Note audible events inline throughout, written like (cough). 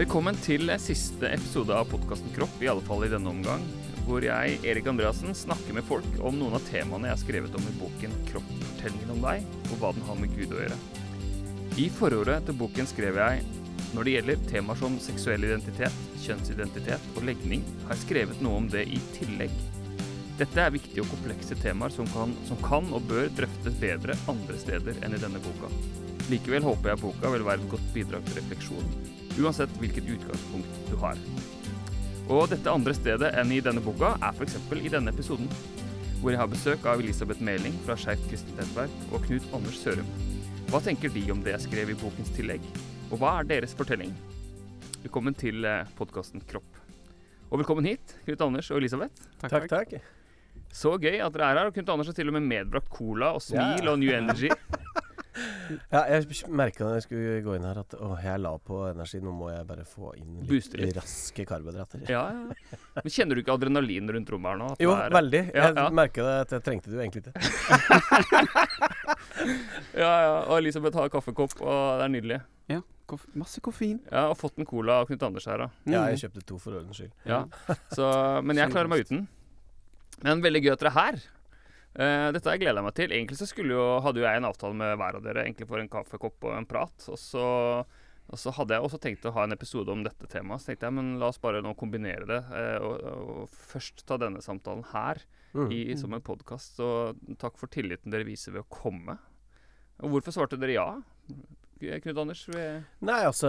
Velkommen til siste episode av podkasten Kropp, i alle fall i denne omgang. Hvor jeg, Erik Andreassen, snakker med folk om noen av temaene jeg har skrevet om i boken 'Kroppsfortellingen om deg', og hva den har med Gud å gjøre. I forordet til boken skrev jeg når det gjelder temaer som seksuell identitet, kjønnsidentitet og legning, har jeg skrevet noe om det i tillegg. Dette er viktige og komplekse temaer som kan, som kan og bør drøftes bedre andre steder enn i denne boka. Likevel håper jeg boka vil være et godt bidrag til refleksjon, uansett hvilket utgangspunkt du har. Og dette andre stedet enn i denne boka er f.eks. i denne episoden, hvor jeg har besøk av Elisabeth Meling fra Skeivt kristent nettverk og Knut Anders Sørum. Hva tenker de om det jeg skrev i bokens tillegg, og hva er deres fortelling? Velkommen til podkasten Kropp. Og velkommen hit, Knut Anders og Elisabeth. Takk, takk. Så gøy at dere er her. Og Knut Anders har til og med medbrakt cola og smil Ja. og New Energy. (laughs) Ja, jeg merka da jeg skulle gå inn her at å, jeg la på energi. Nå må jeg bare få inn litt litt. raske karbohydrater. Ja, ja. Men Kjenner du ikke adrenalin rundt rommet her nå? At Jo, det er- veldig. Ja, Jeg ja. merka det at jeg trengte det jo egentlig ikke. (laughs) Ja, ja. Og Elisabeth har kaffekopp, og det er nydelig. Ja, koff masse koffein. Ja, Og fått en cola av Knut Anders her, da. Ja, Mm. jeg kjøpte to for ordens skyld. Ja. Så, men jeg klarer meg uten. Men veldig gøy at dere er her. Eh, dette gleder jeg meg til. Egentlig så skulle jo, hadde jo jeg en avtale med hver av dere egentlig for en kaffekopp og en prat. Og så, og så hadde jeg også tenkt å ha en episode om dette temaet. Så tenkte jeg men la oss bare nå kombinere det. Uh, og, og først ta denne samtalen her Mm. i, som en podkast. Så takk for tilliten dere viser ved å komme. Og hvorfor svarte dere ja? Knut Anders? Vi, Nei, altså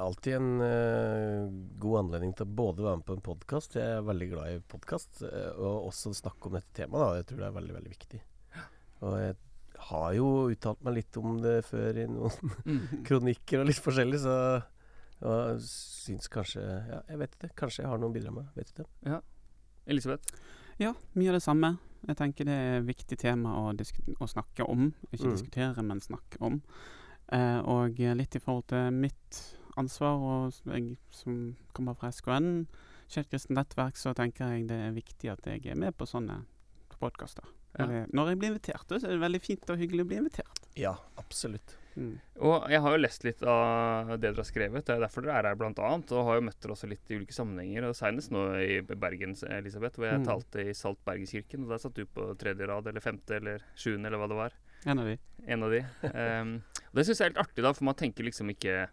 alltid en uh, god anledning til å både være med på en podkast. Jeg er veldig glad i podkast, og også snakke om dette temaet. Da. Jeg tror det er veldig, veldig viktig. Og jeg har jo uttalt meg litt om det før i noen mm. (laughs) kronikker og litt forskjellig, så og syns kanskje Ja, jeg vet ikke. Kanskje jeg har noe å bidra med. Vet ikke. Elisabeth? Ja, mye av det samme. Jeg tenker det er et viktig tema å, å snakke om. Ikke Mm. diskutere, men snakke om. Eh, og litt i forhold til mitt ansvar, og jeg som kommer fra SKN, kristent nettverk, så tenker jeg det er viktig at jeg er med på sånne podkaster. Ja. Når, jeg- blir invitert, så er det veldig fint og hyggelig å bli invitert. Ja, absolutt. Mm. Og jeg har jo lest litt av det dere har skrevet. Det er derfor dere er her, blant annet. Og har jo møtt dere også litt i ulike sammenhenger. Og Senest nå i Bergen, Elisabeth, hvor jeg Mm. talte i Salt Bergenskirken. Og der satt du på tredje rad, eller femte, eller sjuende, eller hva det var. En av de. En av de. (laughs) Ehm, og det syns jeg er litt artig, da, for man tenker liksom ikke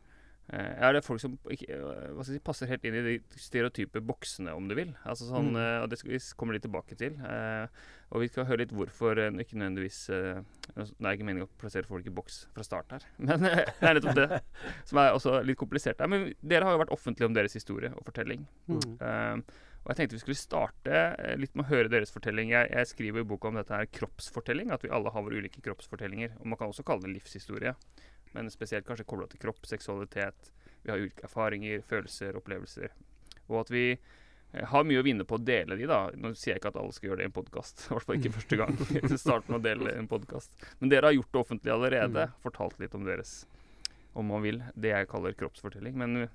eh, ja, det er folk som ikke, eh, si, passer helt inn i de stereotype boksene, om du vil. Altså sånn, Mm. eh, og Det skal s- litt tilbake til. Eh, og vi skal høre litt hvorfor eh, ikke nødvendigvis eh, Det er ikke meningen å plassere folk i boks fra start her, (laughs) men eh, det er nettopp det som er også litt komplisert. her. Men dere har jo vært offentlige om deres historie og fortelling. Mm. Og jeg tenkte vi skulle starte eh, litt med å høre deres fortelling. Jeg, jeg skriver i boka om dette her kroppsfortelling, at vi alle har våre ulike kroppsfortellinger. Og man kan også kalle det livshistorie, men spesielt kanskje kobla til kropp, seksualitet. Vi har ulike erfaringer, følelser, opplevelser. Og at vi eh, har mye å vinne på å dele de, da. Nå sier jeg ikke at alle skal gjøre det i en podkast, i hvert fall ikke første gang. (laughs) Starte med å dele en podkast. Men dere har gjort det offentlig allerede. Fortalt litt om deres, om man vil, det jeg kaller kroppsfortelling. Men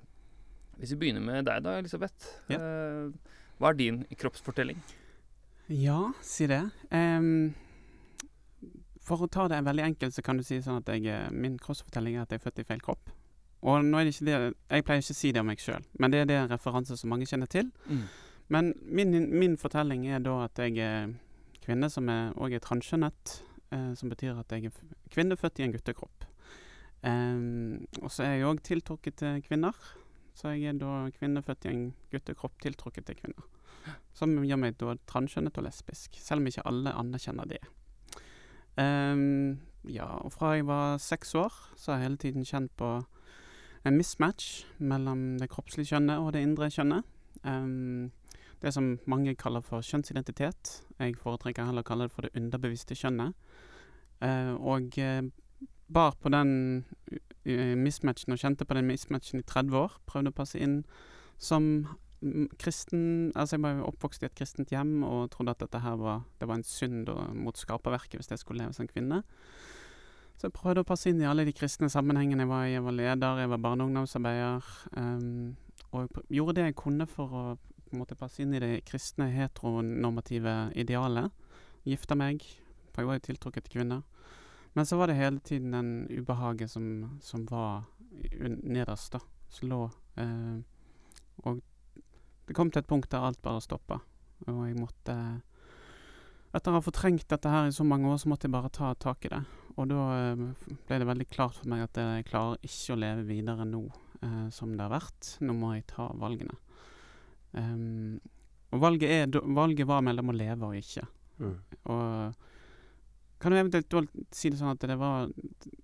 hvis vi begynner med deg da, Elisabeth. Ja. Eh, hva er din kroppsfortelling? Ja, si det. Um, for å ta det veldig enkelt, så kan du si sånn at jeg, eh, min kroppsfortelling er at jeg er født i feil kropp. Og nå er det ikke det, Jeg pleier ikke å si det om meg sjøl, men det er det en referanse som mange kjenner til. Men min, min fortelling er da at jeg er kvinne som er, og er transkjønnet, eh, som betyr at jeg er kvinne født i en guttekropp. Um, og så er jeg òg tiltrukket til kvinner, så jeg er da kvinnefødt i en guttekropp tiltrukket til kvinner. Som gjør meg da transkjønnet og lesbisk, selv om ikke alle anerkjenner det. Um, ja, og fra jeg var seks år, så har jeg hele tiden kjent på en mismatch mellom det kroppslige kjønnet og det indre kjønnet. Um, det som mange kaller for kjønnsidentitet. Jeg foretrekker heller å kalle det for det underbevisste kjønnet. Uh, og eh, bar på den uh, mismatchen og kjente på den mismatchen i 30 år. Prøvde å passe inn som kristen Altså, jeg var oppvokst i et kristent hjem og trodde at dette her var, det var en synd mot skaperverket hvis jeg skulle leve som kvinne. Så jeg prøvde å passe inn i alle de kristne sammenhengene jeg var i. Jeg var leder, jeg var barne- og ungdomsarbeider. Um, og gjorde det jeg kunne for å på en måte passe inn i det kristne heteronormative idealet. Gifta meg, for jeg var jo tiltrukket til kvinner. Men så var det hele tiden den ubehaget som, som var nederst, da. slå. Eh, og det kom til et punkt der alt bare stoppa, og jeg måtte Etter å ha fortrengt dette her i så mange år, så måtte jeg bare ta tak i det. Og da eh, ble det veldig klart for meg at jeg klarer ikke å leve videre nå eh, som det har vært. Nå må jeg ta valgene. Um, og valget, er, valget var mellom å leve og ikke. Mm. Og kan du eventuelt si det sånn at det var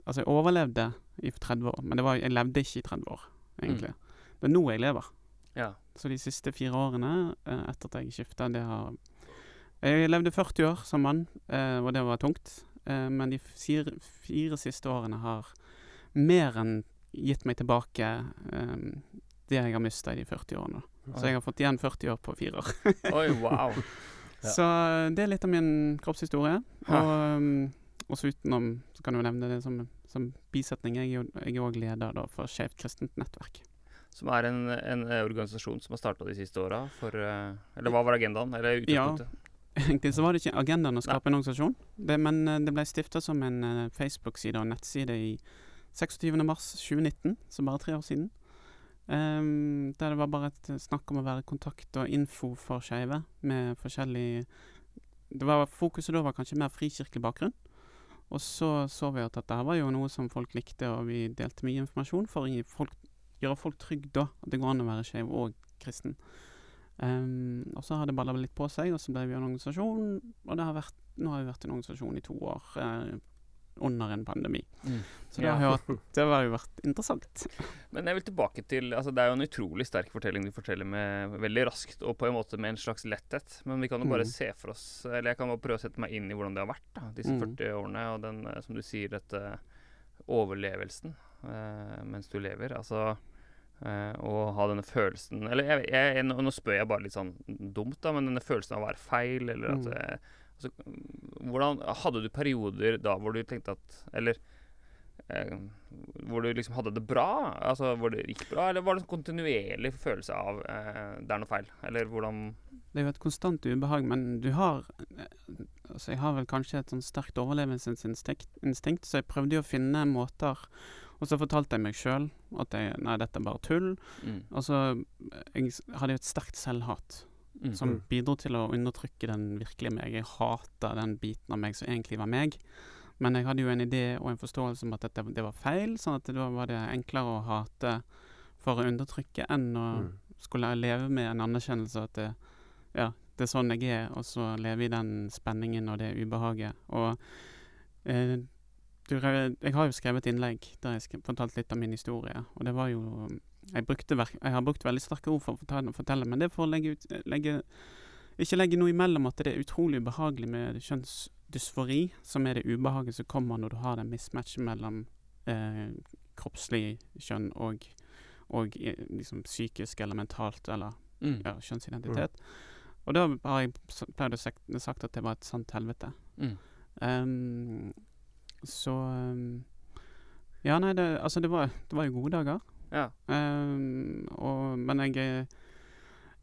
Altså, jeg overlevde i 30 år, men det var, jeg levde ikke i 30 år, egentlig. Det er nå jeg lever. Ja. Så de siste fire årene eh, etter at jeg skifta, det har Jeg levde 40 år som mann, eh, og det var tungt. Eh, men de fire, fire siste årene har mer enn gitt meg tilbake det jeg har mista i de 40 årene. Så jeg har fått igjen 40 år på fire år. Oi, wow. (laughs) Ja. Så det er litt av min kroppshistorie. Og um, også utenom så kan du nevne det som, som bisetning. Jeg er òg leder da, for Skeivt kristent nettverk. Som er en, en eh, organisasjon som har starta de siste åra for eh, Eller hva var agendaen? Eller utgangspunktet? Egentlig så var det ikke agendaen å skape en organisasjon, det, men eh, det ble stifta som en eh, Facebook-side og nettside i 26.3.2019, så bare tre år siden. Ehm, der det var bare et snakk om å være kontakt og info for skeive med forskjellig det var Fokuset da var kanskje mer frikirkelig bakgrunn. Og så så vi at dette var jo noe som folk likte, og vi delte mye informasjon for å gjøre folk trygge da. At det går an å være skeiv og kristen. Um, og så har det balla litt på seg, og så ble vi en organisasjon. Og har vært, nå har vi vært en organisasjon i to år eh, under en pandemi. Mm. Så det Ja. (laughs) vært, det har jo vært interessant. Men jeg vil tilbake til altså Det er jo en utrolig sterk fortelling du forteller med veldig raskt og på en måte med en slags letthet. Men vi kan jo bare Mm. se for oss Eller jeg kan bare prøve å sette meg inn i hvordan det har vært da disse Mm. 40 årene, og den, eh, som du sier, dette overlevelsen uh, mens du lever. Altså eh, å ha denne følelsen Eller jeg, jeg, nå, nå spør jeg bare litt sånn dumt, da, men denne følelsen av å være feil, eller at Mm. Eh, altså, Hvordan Hadde du perioder da hvor du tenkte at Eller eh, hvor du liksom hadde det bra? Altså hvor det gikk bra, eller var det en kontinuerlig følelse av eh, det er noe feil? Eller hvordan Det er jo et konstant ubehag, men du har eh, Altså, jeg har vel kanskje et sånn sterkt overlevelsesinstinkt, så jeg prøvde jo å finne måter Og så fortalte jeg meg sjøl at jeg, nei, dette er bare tull. mm, så jeg hadde jo et sterkt selvhat mm, som bidro til å undertrykke den virkelige meg. Jeg hata den biten av meg som egentlig var meg. Men jeg hadde jo en idé og en forståelse om at dette, det var feil, sånn at da var det enklere å hate for å undertrykke enn å Mm. skulle leve med en anerkjennelse at det, ja, det er sånn jeg er, og så leve i den spenningen og det ubehaget. Og eh, du, jeg har jo skrevet innlegg der jeg fortalte litt av min historie, og det var jo jeg, brukte, jeg har brukt veldig sterke ord for å fortelle, men det er for å legge ut legge, Ikke legge noe imellom at det er utrolig ubehagelig med kjønnsdysfori, som er det ubehaget som kommer når du har den mismatchen mellom eh, kroppslig kjønn og, og eh, liksom psykisk eller mentalt, eller mm, ja, kjønnsidentitet. Og da har jeg pleid å sagt, sagt at det var et sant helvete. mm, Um, så ehm, Ja, nei, det, altså det var, det var jo gode dager. Ja. Ehm, og, men jeg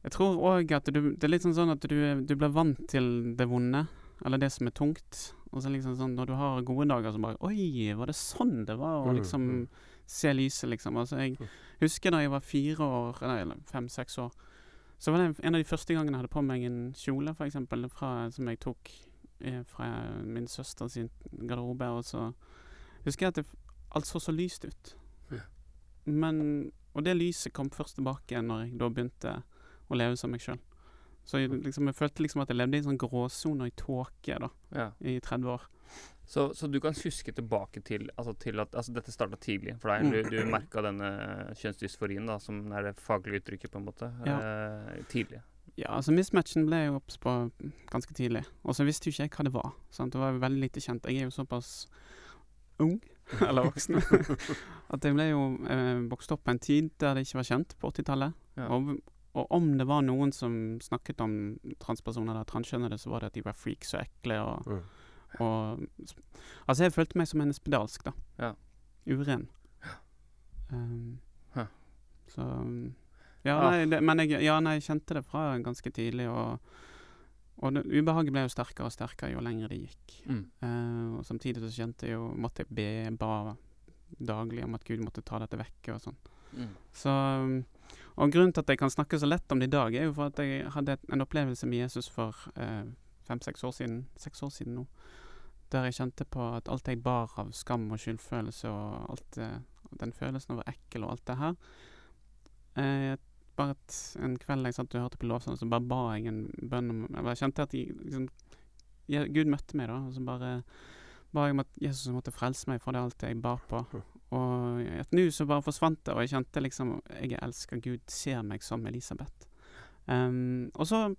Jeg tror òg at du, det er litt sånn, sånn at du, du blir vant til det vonde, eller det som er tungt. Og så liksom sånn når du har gode dager, så bare Oi, var det sånn det var? Å Mm, liksom mm. se lyset, liksom. Altså, jeg Mm. husker da jeg var fire år, nei, eller fem-seks år, så var det en av de første gangene jeg hadde på meg en kjole, for eksempel, fra, som jeg tok eh, fra min søster sin garderobe, og så husker jeg at det, alt så så lyst ut. Ja. Men Og det lyset kom først tilbake når jeg da begynte å leve som meg sjøl. Så jeg, liksom, jeg følte liksom at jeg levde i en sånn gråsone og i tåke da, ja. i 30 år. Så, så du kan huske tilbake til, altså til at altså dette starta tidlig for deg. Mm. Du, du merka denne kjønnsdysforien, da, som er det faglige uttrykket, på en måte, eh, tidlig. Ja, altså mismatchen ble jeg obs på ganske tidlig. Og så visste jo ikke jeg hva det var. Sant? Det var veldig lite kjent. Jeg er jo såpass ung, (laughs) eller voksne. (laughs) at jeg ble jo eh, vokst opp på en tid der det ikke var kjent, på 80-tallet. Ja. Og, og om det var noen som snakket om transpersoner eller transkjønnede, så var det at de var freaks og ekle og, Mm. og Altså, jeg følte meg som en spedalsk, da. Ja. Uren. Um, Huh. Så Ja, nei, det, men jeg, ja, nei, jeg kjente det fra ganske tidlig, og, og det, ubehaget ble jo sterkere og sterkere jo lenger det gikk. Mm. Uh, og samtidig så kjente jeg jo Måtte jeg be ba daglig om at Gud måtte ta dette vekk og sånn. Mm. Så, um, og grunnen til at jeg kan snakke så lett om det i dag, er jo for at jeg hadde en opplevelse med Jesus for uh, fem-seks år siden. Seks år siden nå. Der jeg kjente på at alt jeg bar av skam og skyldfølelse og alt det, den følelsen av å være ekkel og alt det her eh, Bare et, en kveld jeg satt og hørte på lovsang, så bare ba jeg en bønn om Jeg bare kjente at jeg, liksom, jeg, Gud møtte meg, da. Og så bare ba jeg om at Jesus måtte frelse meg fra det alt jeg bar på. Og at nu så bare forsvant det, og jeg kjente liksom Jeg elsker Gud, ser meg som Elisabeth. Um, og så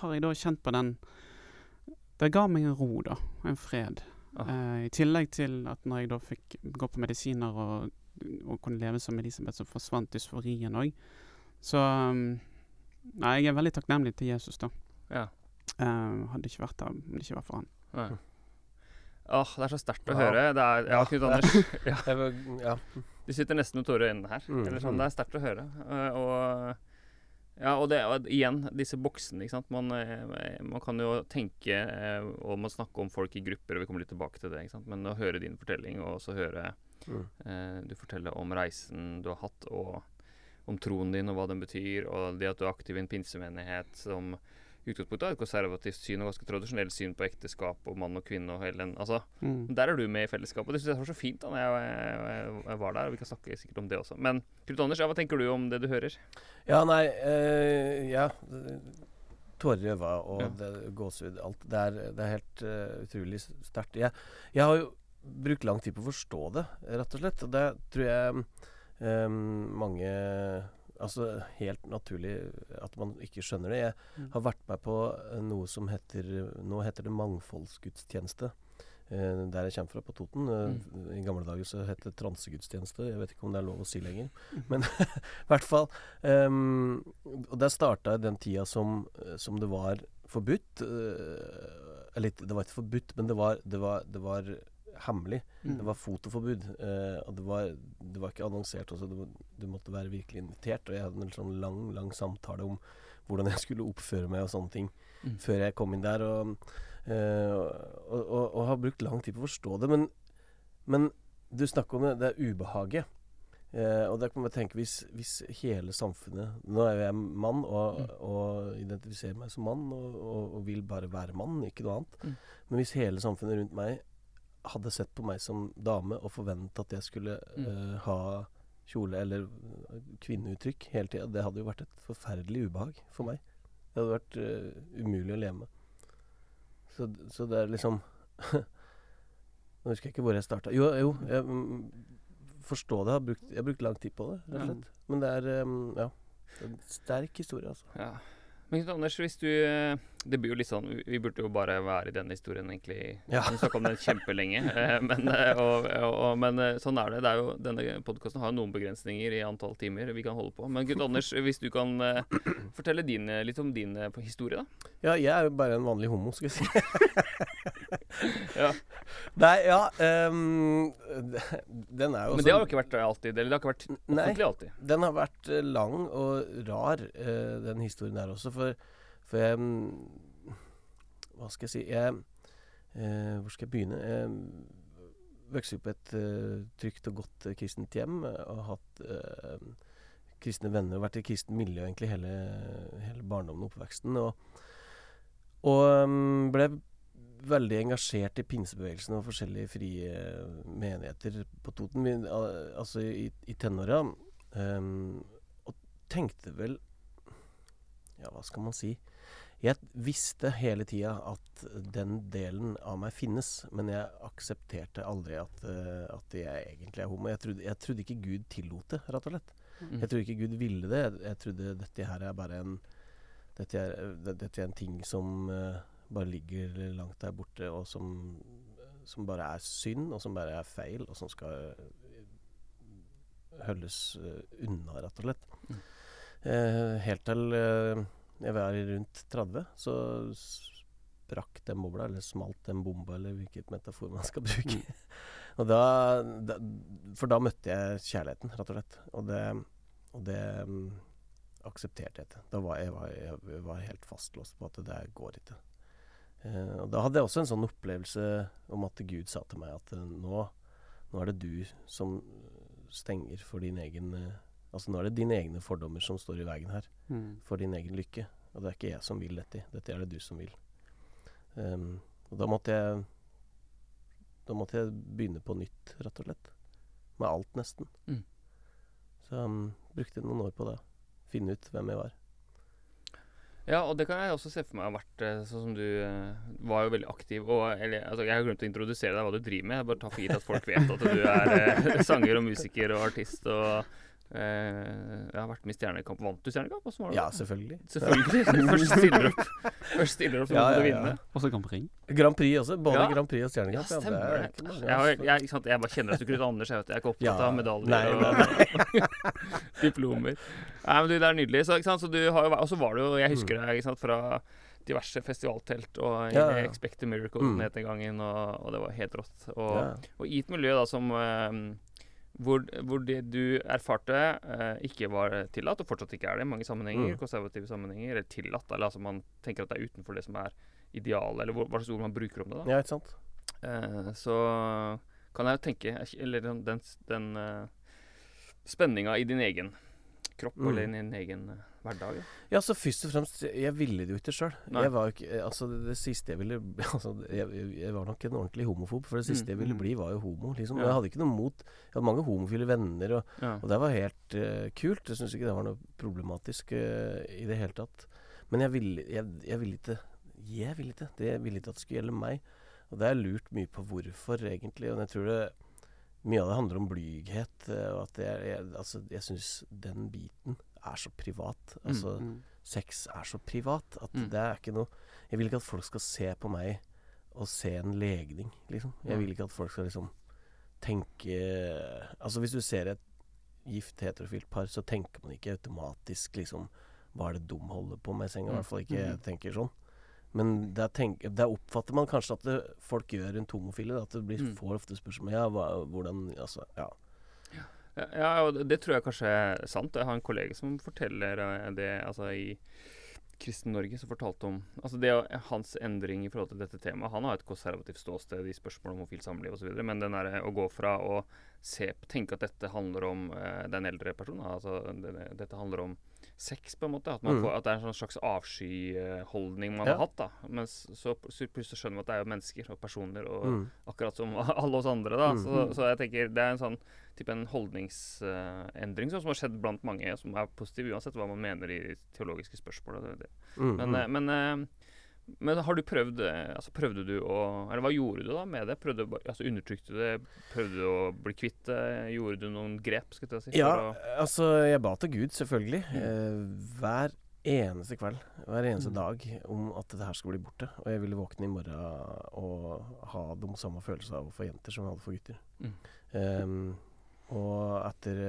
har jeg da kjent på den Det ga meg en ro, da. En fred. Ah. Uh, I tillegg til at når jeg da fikk gå på medisiner og, og kunne leve som Elisabeth, så forsvant dysforien òg. Så um, Nei, jeg er veldig takknemlig til Jesus, da. Ja. Uh, hadde ikke vært der om det ikke var for han. Nei. Åh, det er så sterkt å Ja. høre. Det er, ja, Knut er- Anders. ja. (laughs) Ja. Du sitter nesten med tårer i øynene her. Mm, Eller sånn. Det er sterkt å høre. Uh, og ja, og det og igjen, disse boksene. ikke sant? Man, eh, man kan jo tenke og man snakker om folk i grupper, og vi kommer litt tilbake til det. ikke sant? Men å høre din fortelling, og også høre Mm. uh, du forteller om reisen du har hatt, og om troen din og hva den betyr, og det at du er aktiv i en pinsemenighet som utgangspunktet har et konservativt syn og ganske tradisjonelt syn på ekteskap og mann og kvinne og hele den altså, Mm. Der er du med i fellesskapet. Det syns jeg var så fint da når jeg, jeg, jeg var der. og Vi kan snakke sikkert om det også. Men Knut Anders, ja, hva tenker du om det du hører? Ja, nei øh, Ja. Tårer i øynene og Ja. gåsehud. Alt. Det er, det er helt uh, utrolig sterkt. Jeg, jeg har jo brukt lang tid på å forstå det, rett og slett. Og det tror jeg eh, mange Altså helt naturlig at man ikke skjønner det. Jeg Mm. har vært med på eh, noe som heter Nå heter det mangfoldsgudstjeneste. Uh, der jeg kommer fra, på Toten. Eh, I gamle dager så het det transegudstjeneste. Jeg vet ikke om det er lov å si lenger. (laughs) Men i hvert fall. Um, og der starta den tida som, som det var forbudt. Uh, eller det var ikke forbudt, men det var, det var, det var hemmelig. Mm. Det var fotoforbud. eh, og det var, det var ikke annonsert også. Du, du måtte være virkelig invitert. Og jeg hadde en sånn lang, lang samtale om hvordan jeg skulle oppføre meg og sånne ting Mm. før jeg kom inn der. Og, eh, og, og, og har brukt lang tid på å forstå det. Men, men du snakker om det, det er ubehaget. Eh, og der kan man tenke hvis, hvis hele samfunnet Nå er jeg mann og, Mm. og identifiserer meg som mann og, og, og vil bare være mann, ikke noe annet. Mm. Men hvis hele samfunnet rundt meg hadde sett på meg som dame og forventet at jeg skulle Mm. uh, ha kjole eller eh, kvinneuttrykk hele tida, det hadde jo vært et forferdelig ubehag for meg. Det hadde vært uh, umulig å leve med. Så, så det er liksom (laughs) Nå husker jeg ikke hvor jeg starta. Jo, jo jeg, mm, forstå det. Jeg har, brukt, jeg har brukt lang tid på det, rett og slett. Men det er um, Ja. Det er en sterk historie, altså. Ja. Men Knut Anders, hvis du eh, Det blir jo litt sånn Vi burde jo bare være i denne historien, egentlig. Ja. Vi snakka om den kjempelenge. eh, men, eh, og, og, men sånn er det. det er jo, denne podkasten har jo noen begrensninger i antall timer vi kan holde på. Men Knut Anders, hvis du kan fortelle din, litt om din historie, da. Ja, jeg er jo bare en vanlig homo, skal jeg si. (laughs) (laughs) Ja. Nei, ja um, Den er jo Men det har jo ikke vært alltid. Eller det har ikke vært Nei. offentlig alltid. Den har vært eh, lang og rar, uh, den historien der også. For, for jeg um, Hva skal jeg si jeg, uh, Hvor skal jeg begynne? Jeg vokste opp i et uh, trygt og godt kristent hjem. Og hatt kristne venner og vært i kristent miljø egentlig hele, hele barndommen og oppveksten. Og, og um, ble veldig engasjert i pinsebevegelsen og forskjellige frie menigheter på Toten. Vi, altså i, i tenåra. Um, og tenkte vel Ja, hva skal man si? Jeg visste hele tida at den delen av meg finnes, men jeg aksepterte aldri at, eh, at jeg egentlig er homo. Jeg trodde, jeg trodde ikke Gud tillot det, rett og slett. Mm. Jeg trodde ikke Gud ville det. Jeg, jeg trodde dette her er bare en Dette er, dette er en ting som eh, bare ligger langt der borte, og som, som bare er synd, og som bare er feil, og som skal holdes eh, unna, rett og slett. Mm. Eh, helt til eh, jeg var rundt 30, så sprakk den bobla, eller smalt den bomba, eller hvilket metafor man skal (laughs) bruke. og da, da For da møtte jeg kjærligheten, rett og slett. Og det, og det mm, aksepterte jeg ikke. Da var jeg, var, jeg var helt fastlåst på at det der går ikke. Eh, og da hadde jeg også en sånn opplevelse om at Gud sa til meg at eh, nå, nå er det du som stenger for din egen eh, Altså nå er det dine egne fordommer som står i veien her, Mm. for din egen lykke. Og det er ikke jeg som vil dette. Dette er det du som vil. Um, og da måtte jeg Da måtte jeg begynne på nytt, rett og slett. Med alt, nesten. Mm. Så um, brukte jeg noen år på det. Finne ut hvem jeg var. Ja, og det kan jeg også se for meg har vært eh, sånn som du eh, var jo veldig aktiv. Og, eller, altså, jeg har glemt å introdusere deg hva du driver med. Jeg bare tar for gitt at folk vet at du er eh, (laughs) sanger og musiker og artist. Og jeg har vært med i Stjernekamp. Vant du Stjernekamp? Også var det? Ja, selvfølgelig. Selvfølgelig. (laughs) (laughs) Først stiller opp Først stiller opp, så Ja, må du ja, ja. vinne. Også Grand Prix. Grand Prix også. Både Ja. Grand Prix og Stjernekamp. Ja, stemmer det. er det. Jeg, har, jeg, ikke sant? jeg bare kjenner at du kryter Anders. Jeg, vet, jeg er ikke opptatt Ja. av medaljer Nei, nei, nei, (laughs) diplomer. Nei, men du, Det er nydelig. Så, ikke sant? så du har jo vært- Og så var du jo Jeg husker deg ikke sant? fra diverse festivaltelt og Ja, ja. Expect a Miracle Mm. den het den gangen, og, og det var helt rått. Og, Ja. og i et miljø da som eh, hvor, hvor det du erfarte eh, ikke var tillatt, og fortsatt ikke er det i mange sammenhenger, Mm. konservative sammenhenger, eller tillatt, eller altså man tenker at det er utenfor det som er idealet, eller hva slags ord man bruker om det. da ja, ikke sant. Eh, så kan jeg jo tenke Eller den, den, den uh, spenninga i din egen kropp Mm. eller i din egen eh, hverdag. ja. Så først og fremst Jeg ville det jo ikke sjøl. Nei. Jeg var jo ikke Altså, det, det siste jeg ville (laughs) Altså, jeg, jeg- var nok en ordentlig homofob, for det siste Mm, jeg ville mm. bli, var jo homo, liksom. Ja. Jeg hadde ikke noe mot Jeg hadde mange homofile venner, og, Ja. og det var helt uh, kult. Jeg syns ikke det var noe problematisk uh, i det hele tatt. Men jeg ville jeg, jeg ville ikke Jeg ville ikke. Det jeg ville ikke at det skulle gjelde meg. Og det har jeg lurt mye på hvorfor, egentlig. Og jeg tror det mye av det handler om blyghet. eh, Og at jeg, jeg, altså, jeg syns den biten er så privat. Mm. Altså Mm. sex er så privat at Mm. det er ikke noe Jeg vil ikke at folk skal se på meg og se en legning, liksom. Jeg vil ikke at folk skal liksom tenke Altså hvis du ser et gift heterofilt par, så tenker man ikke automatisk liksom Hva er det dum holder på med i senga? I Mm. hvert fall ikke jeg Mm. tenker sånn. Men der, tenk, der oppfatter man kanskje at det, folk gjør rundt homofile. At det blir, Mm. får ofte spørsmål Ja, hva, hvordan Altså, ja. Ja, og det- tror jeg kanskje er sant. Jeg har en kollega som forteller eh, det altså i Kristen Norge, som fortalte om altså det hans endring i forhold til dette temaet. Han har et konservativt ståsted i spørsmål om homofilt samliv osv., men den er å gå fra å se, tenke at dette handler om eh, den eldre personen, altså det, dette handler om sex, på en måte. At, man Mm. får, at det er en sånn slags avskyholdning man Ja. har hatt. da Men så så plutselig skjønner man at det er jo mennesker og personer, og Mm. akkurat som (laughs) alle oss andre. da Mm. så, så jeg tenker det er en sånn type en holdningsendring som har skjedd blant mange, som er positiv uansett hva man mener i teologiske spørsmål. Det, det. Mm, Men, mm. eh, men, eh, men har du prøvd eh, Altså prøvde du å Eller hva gjorde du da med det? Prøvde, altså Undertrykte du det? Prøvde du å bli kvitt det? Gjorde du noen grep? Skal jeg si, Ja, altså jeg ba til Gud, selvfølgelig. Mm. Eh, hver eneste kveld, hver eneste Mm. dag, om at dette her skulle bli borte. Og jeg ville våkne i morgen og ha de samme følelsene av for jenter som jeg hadde for gutter. Mm. Um, og etter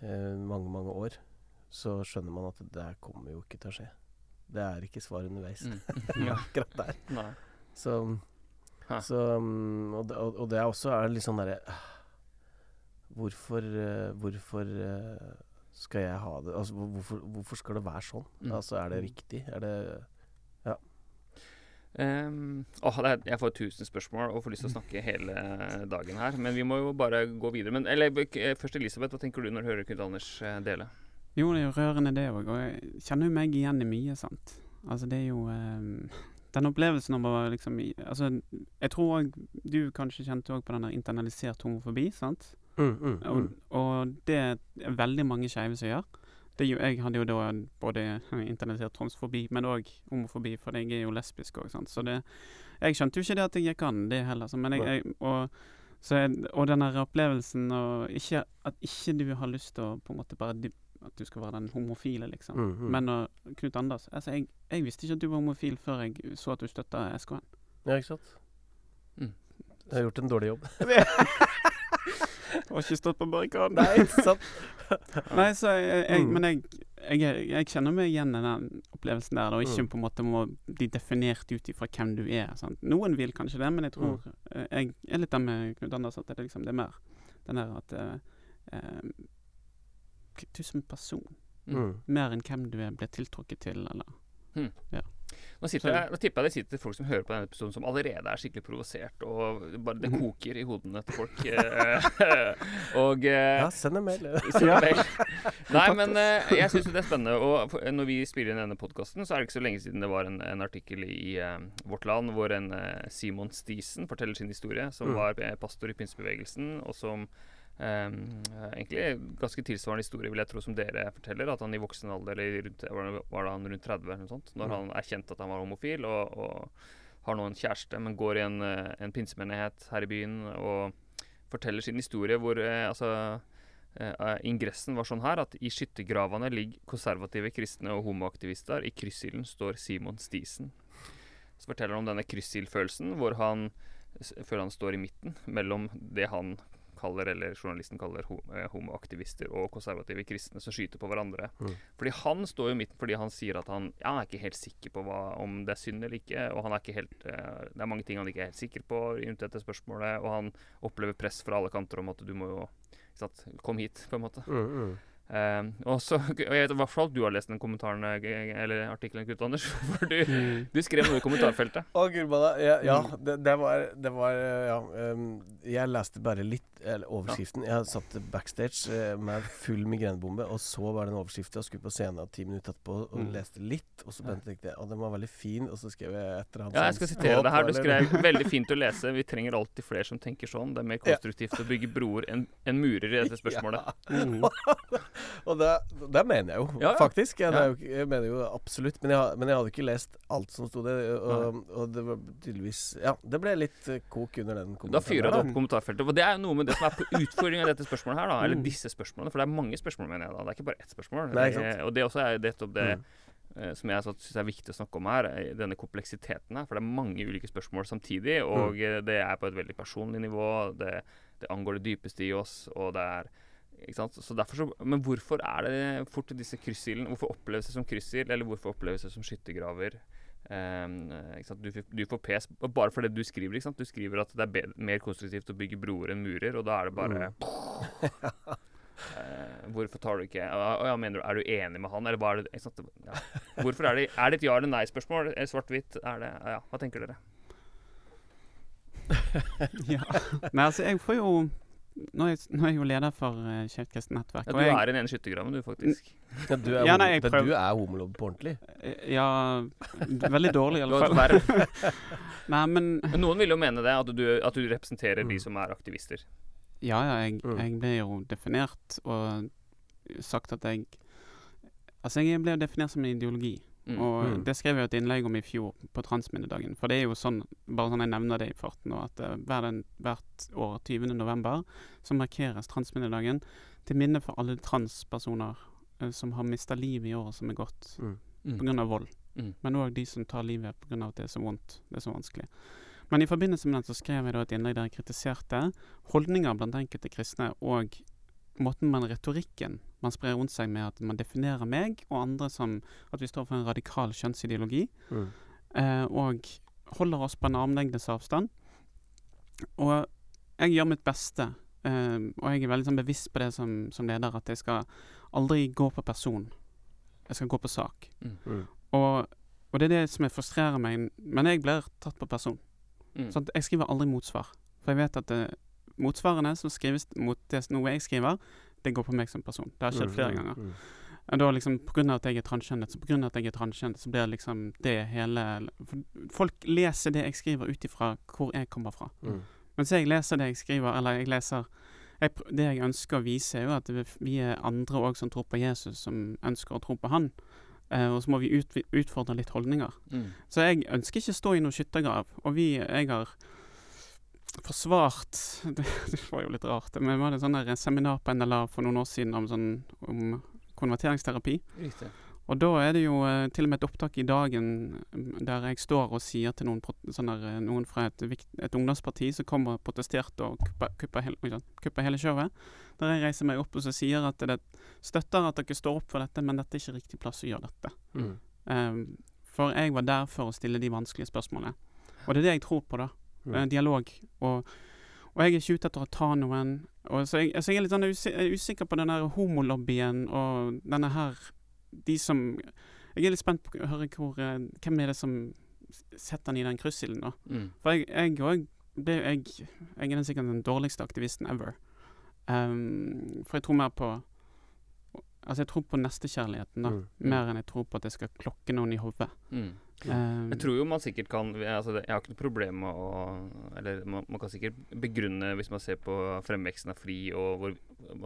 eh, mange, mange år så skjønner man at det der kommer jo ikke til å skje. Det er ikke svar underveis. Mm. (laughs) ja. Akkurat der. Nei. Så, så mm, og, det, og, og det er også er litt sånn derre ah, Hvorfor eh, Hvorfor eh, skal jeg ha det Altså hvorfor, hvorfor skal det være sånn? Mm. Altså er det Mm. riktig? Er det Ehm, åh, det er, jeg får tusen spørsmål og får lyst til å (laughs) snakke hele dagen her. Men vi må jo bare gå videre. Men, eller eh, først Elisabeth, hva tenker du når du hører Knut Anders dele? Jo, det er jo rørende det òg, og jeg kjenner jo meg igjen i mye, sant. Altså det er jo ehm, Den opplevelsen av å liksom i- Altså, jeg tror òg du kanskje kjente òg på den der internalisert homofobi, sant. mm, mm, Og, mm. og det er veldig mange skeive som gjør. Det er jo, jeg hadde jo da både internalisert transfobi, men òg homofobi, for jeg er jo lesbisk òg, sant. Så det Jeg skjønte jo ikke det at jeg gikk an, det heller. Så, men jeg, jeg og, så jeg, og den der opplevelsen og ikke, At ikke du har lyst til å på en måte bare At du skal være den homofile, liksom. Mm, mm. Men uh, Knut Anders altså jeg, jeg visste ikke at du var homofil før jeg så at du støtta SKN. Ja, ikke sant? Mm. Jeg har gjort en dårlig jobb. (laughs) Har ikke stått på barrikaden. Nei, sant? (laughs) Nei, så jeg, jeg, Mm. Men jeg, jeg, jeg kjenner meg igjen i den opplevelsen der, og ikke Mm. på en måte må bli definert ut ifra hvem du er. Sant? Noen vil kanskje det, men jeg tror Mm. eh, Jeg er litt der med Knut Anders, at det, liksom, det er mer den der at uh, eh, k- Du som person, Mm. mer enn hvem du er, blir tiltrukket til, eller mm. Ja. Nå, sitter jeg, nå tipper jeg det sitter folk som hører på denne episoden som allerede er skikkelig provosert, og bare det Mhm. koker i hodene til folk. (laughs) eh, og eh, Ja, send en mail. (laughs) (laughs) Nei, men eh, jeg syns det er spennende. Og for- når vi spiller inn denne podkasten, så er det ikke så lenge siden det var en, en artikkel i uh, Vårt Land hvor en uh, Simon Stisen forteller sin historie, som Mm. var pastor i pinsebevegelsen, og som eh, egentlig ganske tilsvarende historie, vil jeg tro, som dere forteller. At han i voksen alder, eller rundt, var det- han rundt 30 eller noe sånt, når Mm. han erkjente at han var homofil, og, og har nå en kjæreste, men går i en, eh, en pinsemenighet her i byen og forteller sin historie hvor eh, altså eh, ingressen var sånn her at i skyttergravene ligger konservative kristne og homoaktivister. I kryssilden står Simon Stisen. Så forteller han om denne kryssildfølelsen, hvor han føler han står i midten mellom det han kaller, eller journalisten kaller, eh, homoaktivister og konservative kristne som skyter på hverandre. Mm. Fordi han står jo midten fordi han sier at han, ja, han er ikke helt sikker på hva, om det er synd eller ikke. Og han er ikke helt uh, Det er mange ting han ikke er helt sikker på rundt dette spørsmålet. Og han opplever press fra alle kanter om at du må jo sant, Kom hit, på en måte. Mm, mm. Eh, og så, og (laughs) jeg vet i hvert fall at du har lest den kommentaren eh, eller artikkelen, Knut Anders. (laughs) For du, Mm. du skrev noe i kommentarfeltet. Å, gud. Ja, ja Mm. det, det var, det var eh, Ja. Um, jeg leste bare litt eller overskriften. Jeg satt backstage eh, med full migrenebombe, og så var det en og skulle på scenen ti minutter etterpå og Mm. leste litt. Og så tenkte jeg at den var veldig fin, og så skrev jeg etter han Ja, jeg skal sitere det her. Du skrev (laughs) 'veldig fint å lese'. Vi trenger alltid flere som tenker sånn. Det er mer Ja. konstruktivt å bygge broer enn en murer i dette spørsmålet. Ja. (laughs) og det, det mener jeg jo, Ja, ja. faktisk. Jeg, Ja. jo, jeg mener jo absolutt. Men jeg, men jeg hadde ikke lest alt som sto der. Og, og det var tydeligvis Ja, det ble litt eh, kok under den Da fyrer det opp kommentarfeltet. Og det er jo noe med det som er på utfordringa i dette spørsmålet her, da. Eller Mm. disse spørsmålene. For det er mange spørsmål, mener jeg da. Det er ikke bare ett spørsmål. Nei, sant. Eh, og det også er nettopp det Mm. eh, som jeg syns er viktig å snakke om her, denne kompleksiteten her. For det er mange ulike spørsmål samtidig, og mm. det er på et veldig personlig nivå. Det, det angår det dypeste i oss, og det er? Så derfor så, men hvorfor er det fort disse kryssildene? Hvorfor oppleves det som kryssild, eller hvorfor oppleves det som skyttergraver? Um. Du, du får pes bare for det du skriver. Ikke sant? Du skriver at det er bedre, mer konstruktivt å bygge broer enn murer, og da er det bare (laughs) Eh, hvorfor tar du ikke uh, ja, mener du, Er du enig med han, eller hva er det ikke sant? Ja. Hvorfor er det Er det et ja eller nei-spørsmål? Svart-hvitt? Er det Ja, hva tenker dere? (laughs) ja. Men altså, jeg får jo Nå er jeg, nå er jeg jo leder for uh, Skeivt kristent nettverk. Ja, og du jeg, er i den ene skyttergraven, du, faktisk. (laughs) Ja, du er, Ja, nei, jeg men prøv- du er homolog på ordentlig. eh, Ja Veldig dårlig, i alle fall. (laughs) Nei, men Men noen vil jo mene det, at du, at du representerer de Mm. som er aktivister. Ja, ja, jeg, Mm. jeg ble jo definert og sagt at jeg Altså, jeg ble definert som en ideologi. Mm. Og Mm. det skrev jeg et innlegg om i fjor, på Transminnedagen. For det er jo sånn, bare sånn jeg nevner det i farten nå, at uh, hver den, hvert år 20. november så markeres Transminnedagen til minne for alle transpersoner uh, som har mista livet i året som er gått Mm. Mm. pga. vold. Mm. Men òg de som tar livet pga. at det er så vondt, det er så vanskelig. Men i forbindelse med den så skrev jeg da et innlegg der jeg kritiserte holdninger blant enkelte kristne og måten man retorikken man sprer rundt seg med at man definerer meg og andre som at vi står for en radikal kjønnsideologi, Mm. eh, og holder oss på en armlengdes avstand. Og jeg gjør mitt beste, eh, og jeg er veldig sånn bevisst på det som, som leder, at jeg skal aldri gå på person. Jeg skal gå på sak. Mm. Og, og det er det som frustrerer meg, men jeg blir tatt på person. Mm. Sånn at jeg skriver aldri motsvar. For jeg vet at det, motsvarene som skrives mot det, noe jeg skriver, det går på meg som person. Det har skjedd flere Mm, ganger. mm, Og da liksom av at jeg er transkjønnet, så på grunn av at jeg er transkjønnet, så blir liksom det hele Folk leser det jeg skriver ut ifra hvor jeg kommer fra. mm. Mens jeg leser det jeg skriver, eller jeg leser jeg, Det jeg ønsker å vise, er jo at vi- vi er andre òg som tror på Jesus, som ønsker å tro på Han. Eh, og så må vi ut, utfordre litt holdninger. Mm. Så jeg ønsker ikke å stå i noen skyttergrav. Og vi, jeg har forsvart (laughs) Det, det var jo litt rart, men vi hadde sånn der seminar på NLA for noen år siden om, sånn, om konverteringsterapi. Riktig. Og da er det jo eh, til og med et opptak i dagen mm, der jeg står og sier til noen, sånn der, eh, noen fra et, et ungdomsparti som kommer og protesterte og kuppa, hele, hele showet, der jeg reiser meg opp og så sier at det støtter at dere står opp for dette, men dette er ikke riktig plass å gjøre dette. Mm. Um, for jeg var der for å stille de vanskelige spørsmålene. Og det er det jeg tror på, da. Mm. Eh, dialog. Og, og jeg er ikke ute etter å ta noen. Og så jeg, altså jeg er litt sånn er usikker på den der homolobbyen og denne her De som jeg er litt spent på å høre hvor, eh, hvem er det som setter den i den kryssilden, da. Mm. For jeg, òg jeg, jeg, jeg er den sikkert den dårligste aktivisten ever. Um, for jeg tror mer på Altså, jeg tror på nestekjærligheten, da. Mm. Mer enn jeg tror på at jeg skal klokke noen i hodet. Mm. Ehm, Jeg tror jo man sikkert kan altså Jeg har ikke noe problem med å Eller man, man kan sikkert begrunne, hvis man ser på fremveksten av FRI, og hvor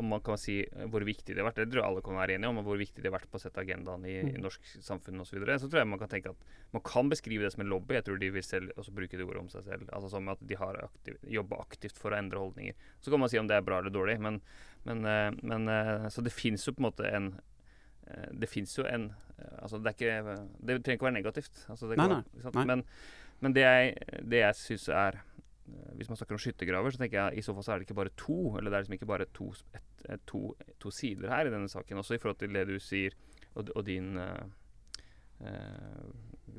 man kan si hvor viktig det har vært. Det tror jeg alle kan være enige om, hvor viktig det har vært på å sette agendaen i, i Mm. norsk samfunn osv. Så, videre. så tror jeg man kan tenke at man kan beskrive det som en lobby. Jeg tror de vil selv også bruke det ordet om seg selv. Altså Som at de har aktiv, jobba aktivt for å endre holdninger. Så kan man si om det er bra eller dårlig, men, men, eh, men eh, Så det fins jo på en måte en det fins jo en eh, Altså, det er ikke Det trenger ikke være negativt. Altså, Nei, kan, nei, nei. Men, men det jeg, det jeg syns er eh, Hvis man snakker om skyttergraver, så tenker jeg i så fall så er det ikke bare to. Eller det er liksom ikke bare to, et, et, to, to sider her i denne saken. Også i forhold til det du sier, og, og din eh, eh,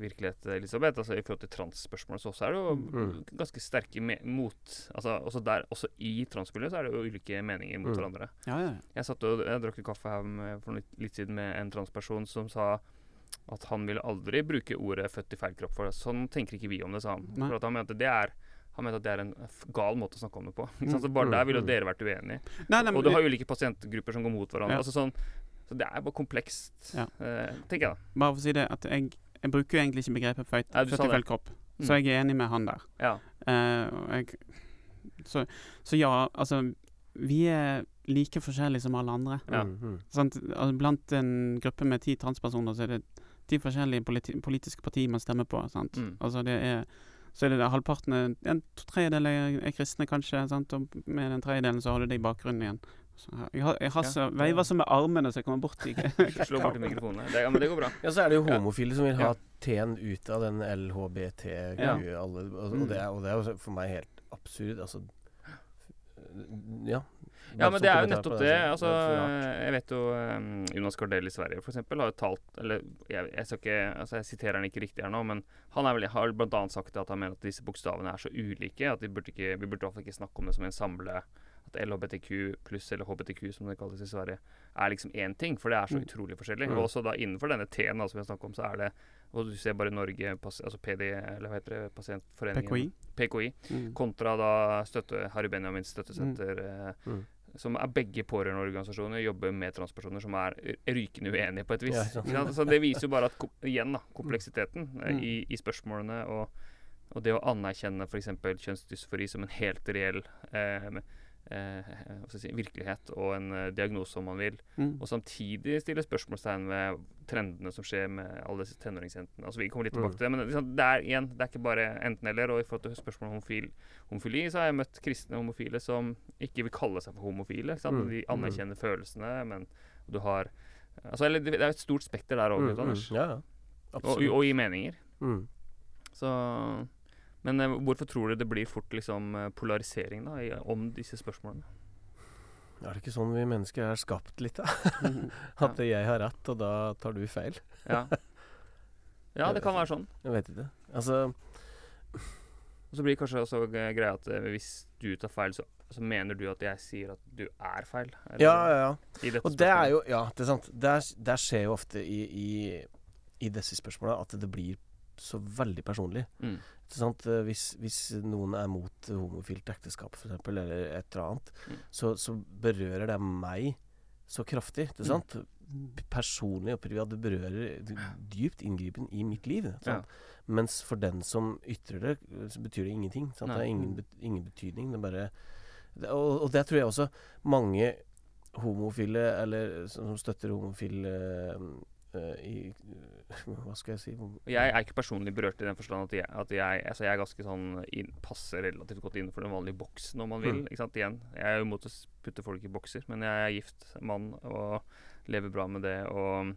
virkelighet, Elisabeth. Altså I forhold til transspørsmålet så også er det jo Mm. ganske sterke me mot Altså også der, også i transmiljøet så er det jo ulike meninger mot Mm. hverandre. ja, ja, ja. Jeg satt og jeg drakk kaffe her med, for litt, litt siden med en transperson som sa at han ville aldri bruke ordet 'født i feil kropp'. For sånn tenker ikke vi om det, sa han. Nei. For at han mente det er han mente at det er en f- gal måte å snakke om det på. Ikke sant? Mm. Så bare der ville Mm. dere vært uenige. Nei, nei, Og du har ulike pasientgrupper som går mot hverandre. Ja. Altså sånn, så det er bare komplekst, Ja. uh, tenker jeg da. bare for å si det, at jeg, jeg bruker jo egentlig ikke begrepet født Nei, du født i feil kropp. Mm. Så jeg er enig med han der. Ja. Uh, jeg, så, så ja, altså Vi er like forskjellige som alle andre. Ja. Mm, mm. Altså, blant en gruppe med ti transpersoner, så er det ti forskjellige politi politiske partier man stemmer på. Sant? Mm. Altså det er så er det halvparten En tredjedel er, er kristne, kanskje. Sant? Og med den tredjedelen så har du det i bakgrunnen igjen. Så jeg har, jeg har Ja, så, veiver så med armene så jeg kommer bort i (laughs) Slå borti mikrofonene. Det, ja, men det går bra. Ja, så er det jo Ja. homofile som vil ha Ja. T-en ut av den LHBT Ja. alle, og, og, det er, og det er jo for meg helt absurd. Altså Ja. Ja, men det er jo nettopp det, det. Altså, rart. jeg vet jo um, Jonas Gardell i Sverige eksempel, har jo talt Eller jeg, jeg skal ikke Altså, jeg siterer han ikke riktig her nå, men han er vel, har annet sagt at han mener at disse bokstavene er så ulike at de burde ikke, vi burde i hvert fall ikke snakke om det som en samle At LHBTQ pluss eller HBTQ, som det kalles i Sverige, er liksom én ting. For det er så Mm. utrolig forskjellig. Mm. Og også da innenfor denne T-en som vi har snakket om, så er det Og du ser bare Norge, altså PD, eller hva heter det, Pasientforeningen PKI. PKI Mm. kontra da støtte, Harry Benjamins støttesenter, eh, Mm. som er begge pårørendeorganisasjoner, jobber med transpersoner som er rykende uenige på et vis. Ja, sant? Så det viser jo bare at igjen da, kompleksiteten eh, Mm. i, i spørsmålene, og, og det å anerkjenne f.eks. kjønnsdysfori som en helt reell eh, eh, si, virkelighet og en eh, diagnose, om man vil, Mm. og samtidig stille spørsmålstegn ved trendene som skjer med alle disse tenåringsjentene. Altså, vi kommer litt Mm. tilbake til det, men liksom, det er igjen, det er ikke bare enten-eller. Og i forhold til spørsmålet om homofil, homofili, så har jeg møtt kristne homofile som ikke vil kalle seg for homofile. Mm. De anerkjenner følelsene, men du har Altså, eller det er et stort spekter der òg, Mm, mm. Anders. Ja, ja. Og, og i meninger. Mm. Så Men eh, hvorfor tror du det blir fort liksom eh, polarisering da, i, om disse spørsmålene? Er det ikke sånn vi mennesker er skapt litt, da? Mm. (laughs) At jeg har rett, og da tar du feil? Ja. ja, det kan være sånn. Jeg vet ikke. Altså Og så blir det kanskje også eh, greia at eh, hvis du tar feil, så, så mener du at jeg sier at du er feil? eller- Ja, ja, ja. Og det er jo Ja, det er sant. Der skjer jo ofte i, i, i disse spørsmålene at det blir så veldig personlig. mm. Sant? Eh, Hvis, hvis noen er mot homofilt ekteskap, f.eks., eller et eller annet, Mm. så, så berører det meg så kraftig. Ikke Mm. Personlig og privat. Det berører dypt inngripen i mitt liv. Ja. Mens for den som ytrer det, så betyr det ingenting. Sant? Det har ingen, ingen betydning. Det bare det, og, og det tror jeg også mange homofile, eller som støtter homofile i (laughs) Hva skal jeg si Jeg er ikke personlig berørt i den forstand at jeg, at jeg, altså jeg er ganske sånn inn, passer relativt godt innenfor den vanlige boksen, om man vil. Mm. Ikke sant? Igjen, jeg er jo imot å putte folk i bokser, men jeg er gift mann og lever bra med det. og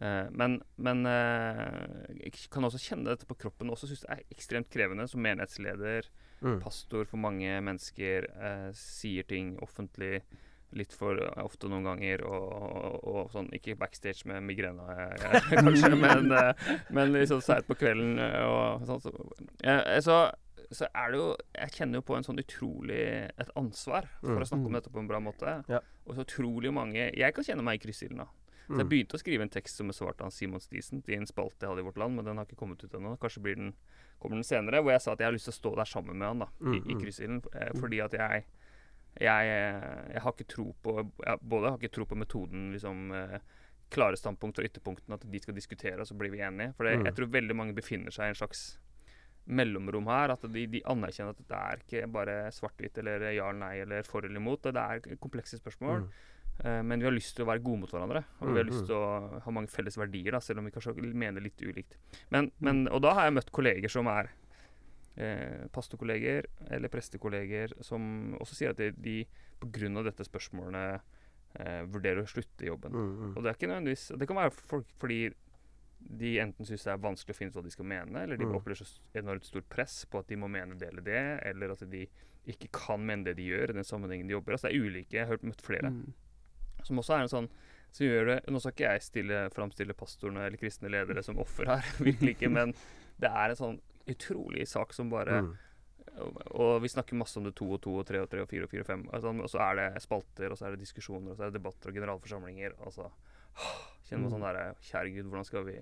eh, men, men eh, jeg kan også kjenne dette på kroppen. Også synes det er ekstremt krevende som menighetsleder, mm. pastor for mange mennesker, eh, sier ting offentlig litt for ofte noen ganger, og, og, og sånn Ikke backstage med migrene, eh, (laughs) kanskje, men, eh, men liksom seint på kvelden eh, og sånn. Så, så, så er det jo Jeg kjenner jo på en sånn utrolig et ansvar for Mm. å snakke om Mm. dette på en bra måte. Ja. Og så utrolig mange Jeg kan kjenne meg i kryssilden, da. Så jeg Mm. begynte å skrive en tekst som besvarte han Simon Stisen i en spalte jeg hadde i Vårt Land, men den har ikke kommet ut ennå. Kanskje blir den, kommer den senere. Hvor jeg sa at jeg har lyst til å stå der sammen med han da, i, i kryssilden. Fordi at jeg jeg, jeg har ikke tro på jeg Både har ikke tro på metoden liksom eh, klare standpunkt og ytterpunktene, at de skal diskutere, og så blir vi enige. For det, Mm. jeg tror veldig mange befinner seg i en slags mellomrom her. At de, de anerkjenner at det er ikke bare svart-hvitt eller ja eller nei eller for eller imot. Det er komplekse spørsmål. Mm. Eh, men vi har lyst til å være gode mot hverandre. Og vi har Mm, lyst mm. til å ha mange felles verdier, da, selv om vi kanskje mener litt ulikt. Men, men, og da har jeg møtt kolleger som er eh, pastorkolleger eller prestekolleger, som også sier at de, de pga. dette spørsmålene eh, vurderer å slutte i jobben. Mm, mm. Og det er ikke nødvendigvis Det kan være folk fordi de enten syns det er vanskelig å finne ut hva de skal mene, eller de Mm. opplever så enormt stort press på at de må mene det eller det, eller at de ikke kan mene det de gjør i den sammenhengen de jobber. Altså det er ulike. Jeg har hørt møtt flere Mm. som også er en sånn som gjør det Nå skal ikke jeg stille, framstille pastorene eller kristne ledere som offer her, (laughs) virkelig ikke, men det er en sånn utrolig sak som bare Mm. og, og vi snakker masse om det to og to og tre og tre og fire og fire og fem. Altså, og så er det spalter, og så er det diskusjoner, og så er det debatter og generalforsamlinger. Og så kjenner man Mm. sånn derre Kjære Gud, hvordan skal vi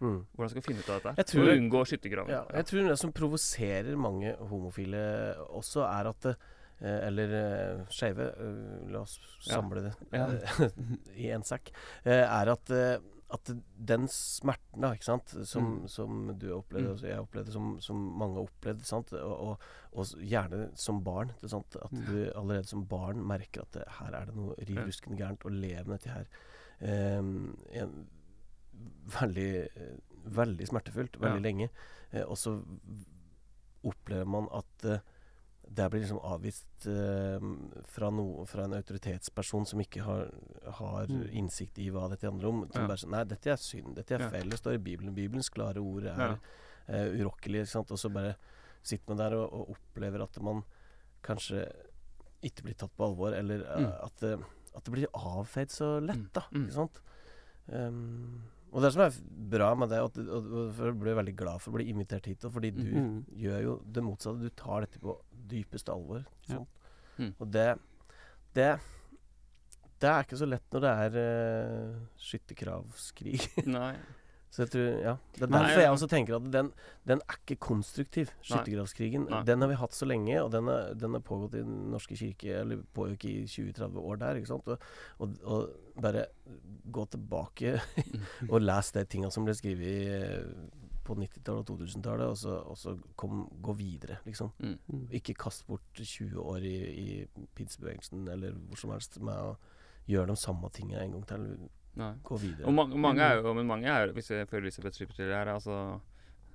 Mm. Hvordan skal vi finne ut av dette? Jeg For tror å unngå skyttergraven. Ja, jeg tror det som provoserer mange homofile også, er at det, eh, Eller uh, skeive. eh, la oss Ja. samle det Ja. eh, (laughs) i en sekk. eh, er at, eh, at den smerten, da, ikke sant, som, Mm. som du opplevde, Mm. og jeg opplevde, som, som mange opplevde, sant, og, og, og gjerne som barn. ikke Sant? At Mm. du allerede som barn merker at det, her er det noe riv ruskende gærent, og levende med dette her. Um, en, veldig, veldig smertefullt, veldig Ja. lenge. Eh, og så opplever man at eh, det blir liksom avvist eh, fra, no, fra en autoritetsperson som ikke har, har Mm. innsikt i hva dette handler om. Som Ja. bare sånn Nei, dette er synd. Dette er Ja. feil. Det står i Bibelen. Bibelens klare ord er Ja. eh, urokkelig. Og så bare sitter man der og, og opplever at man kanskje ikke blir tatt på alvor, eller eh, Mm. at, det, at det blir avfeid så lett, Mm. da. Mm. Ikke sant? Um, og det som er bra med det, at- jeg ble veldig glad for å bli invitert hit, fordi du Mm. gjør jo det motsatte. Du tar dette på dypeste alvor. Ja. Mm. Og det, det Det er ikke så lett når det er uh, skytterkravskrig. Nei. (laughs) Så jeg tror, ja Det er Nei, derfor jeg også tenker at den, den er ikke konstruktiv, skyttergravskrigen. Den har vi hatt så lenge, og den har, pågått i Den norske kirke Eller pågikk i 20-30 år der. Ikke sant? Og, og, og bare gå tilbake (laughs) og les de tinga som ble skrevet på 90-tallet og 2000-tallet, og så, og så kom, gå videre, liksom. Mm. Mm. Ikke kast bort 20 år i, i pinsebevegelsen eller hvor som helst med å gjøre de samme tinga en gang til. Nei. Gå videre. Og mange, mange er jo Men mange er Hvis jeg føler Elisabeth slipper til her, altså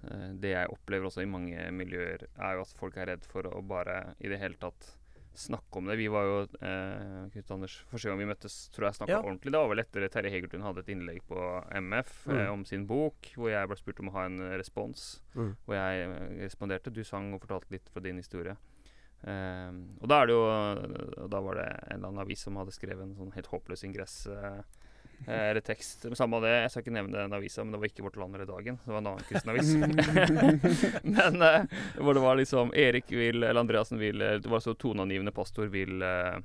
eh, Det jeg opplever også i mange miljøer, er jo at folk er redd for å bare i det hele tatt snakke om det. Vi var jo eh, Knut Anders, Første gang vi møttes, tror jeg snakka Ja. ordentlig. Det var vel etter Terje Hegertun hadde et innlegg på MF Mm. eh, om sin bok, hvor jeg ble spurt om å ha en eh, respons. Mm. Hvor jeg eh, responderte. Du sang og fortalte litt fra din historie. Eh, og da er det jo Da var det en eller annen avis som hadde skrevet en sånn helt håpløs ingress. Eh, eh, eller tekst. Samme av det, jeg skal ikke nevne den avisa, men det var ikke Vårt Land eller Dagen. Det var en annen kristenavis. (laughs) (laughs) men eh, hvor det var liksom Erik vil, eller Andreassen vil eh, Det var så toneangivende pastor vil eh,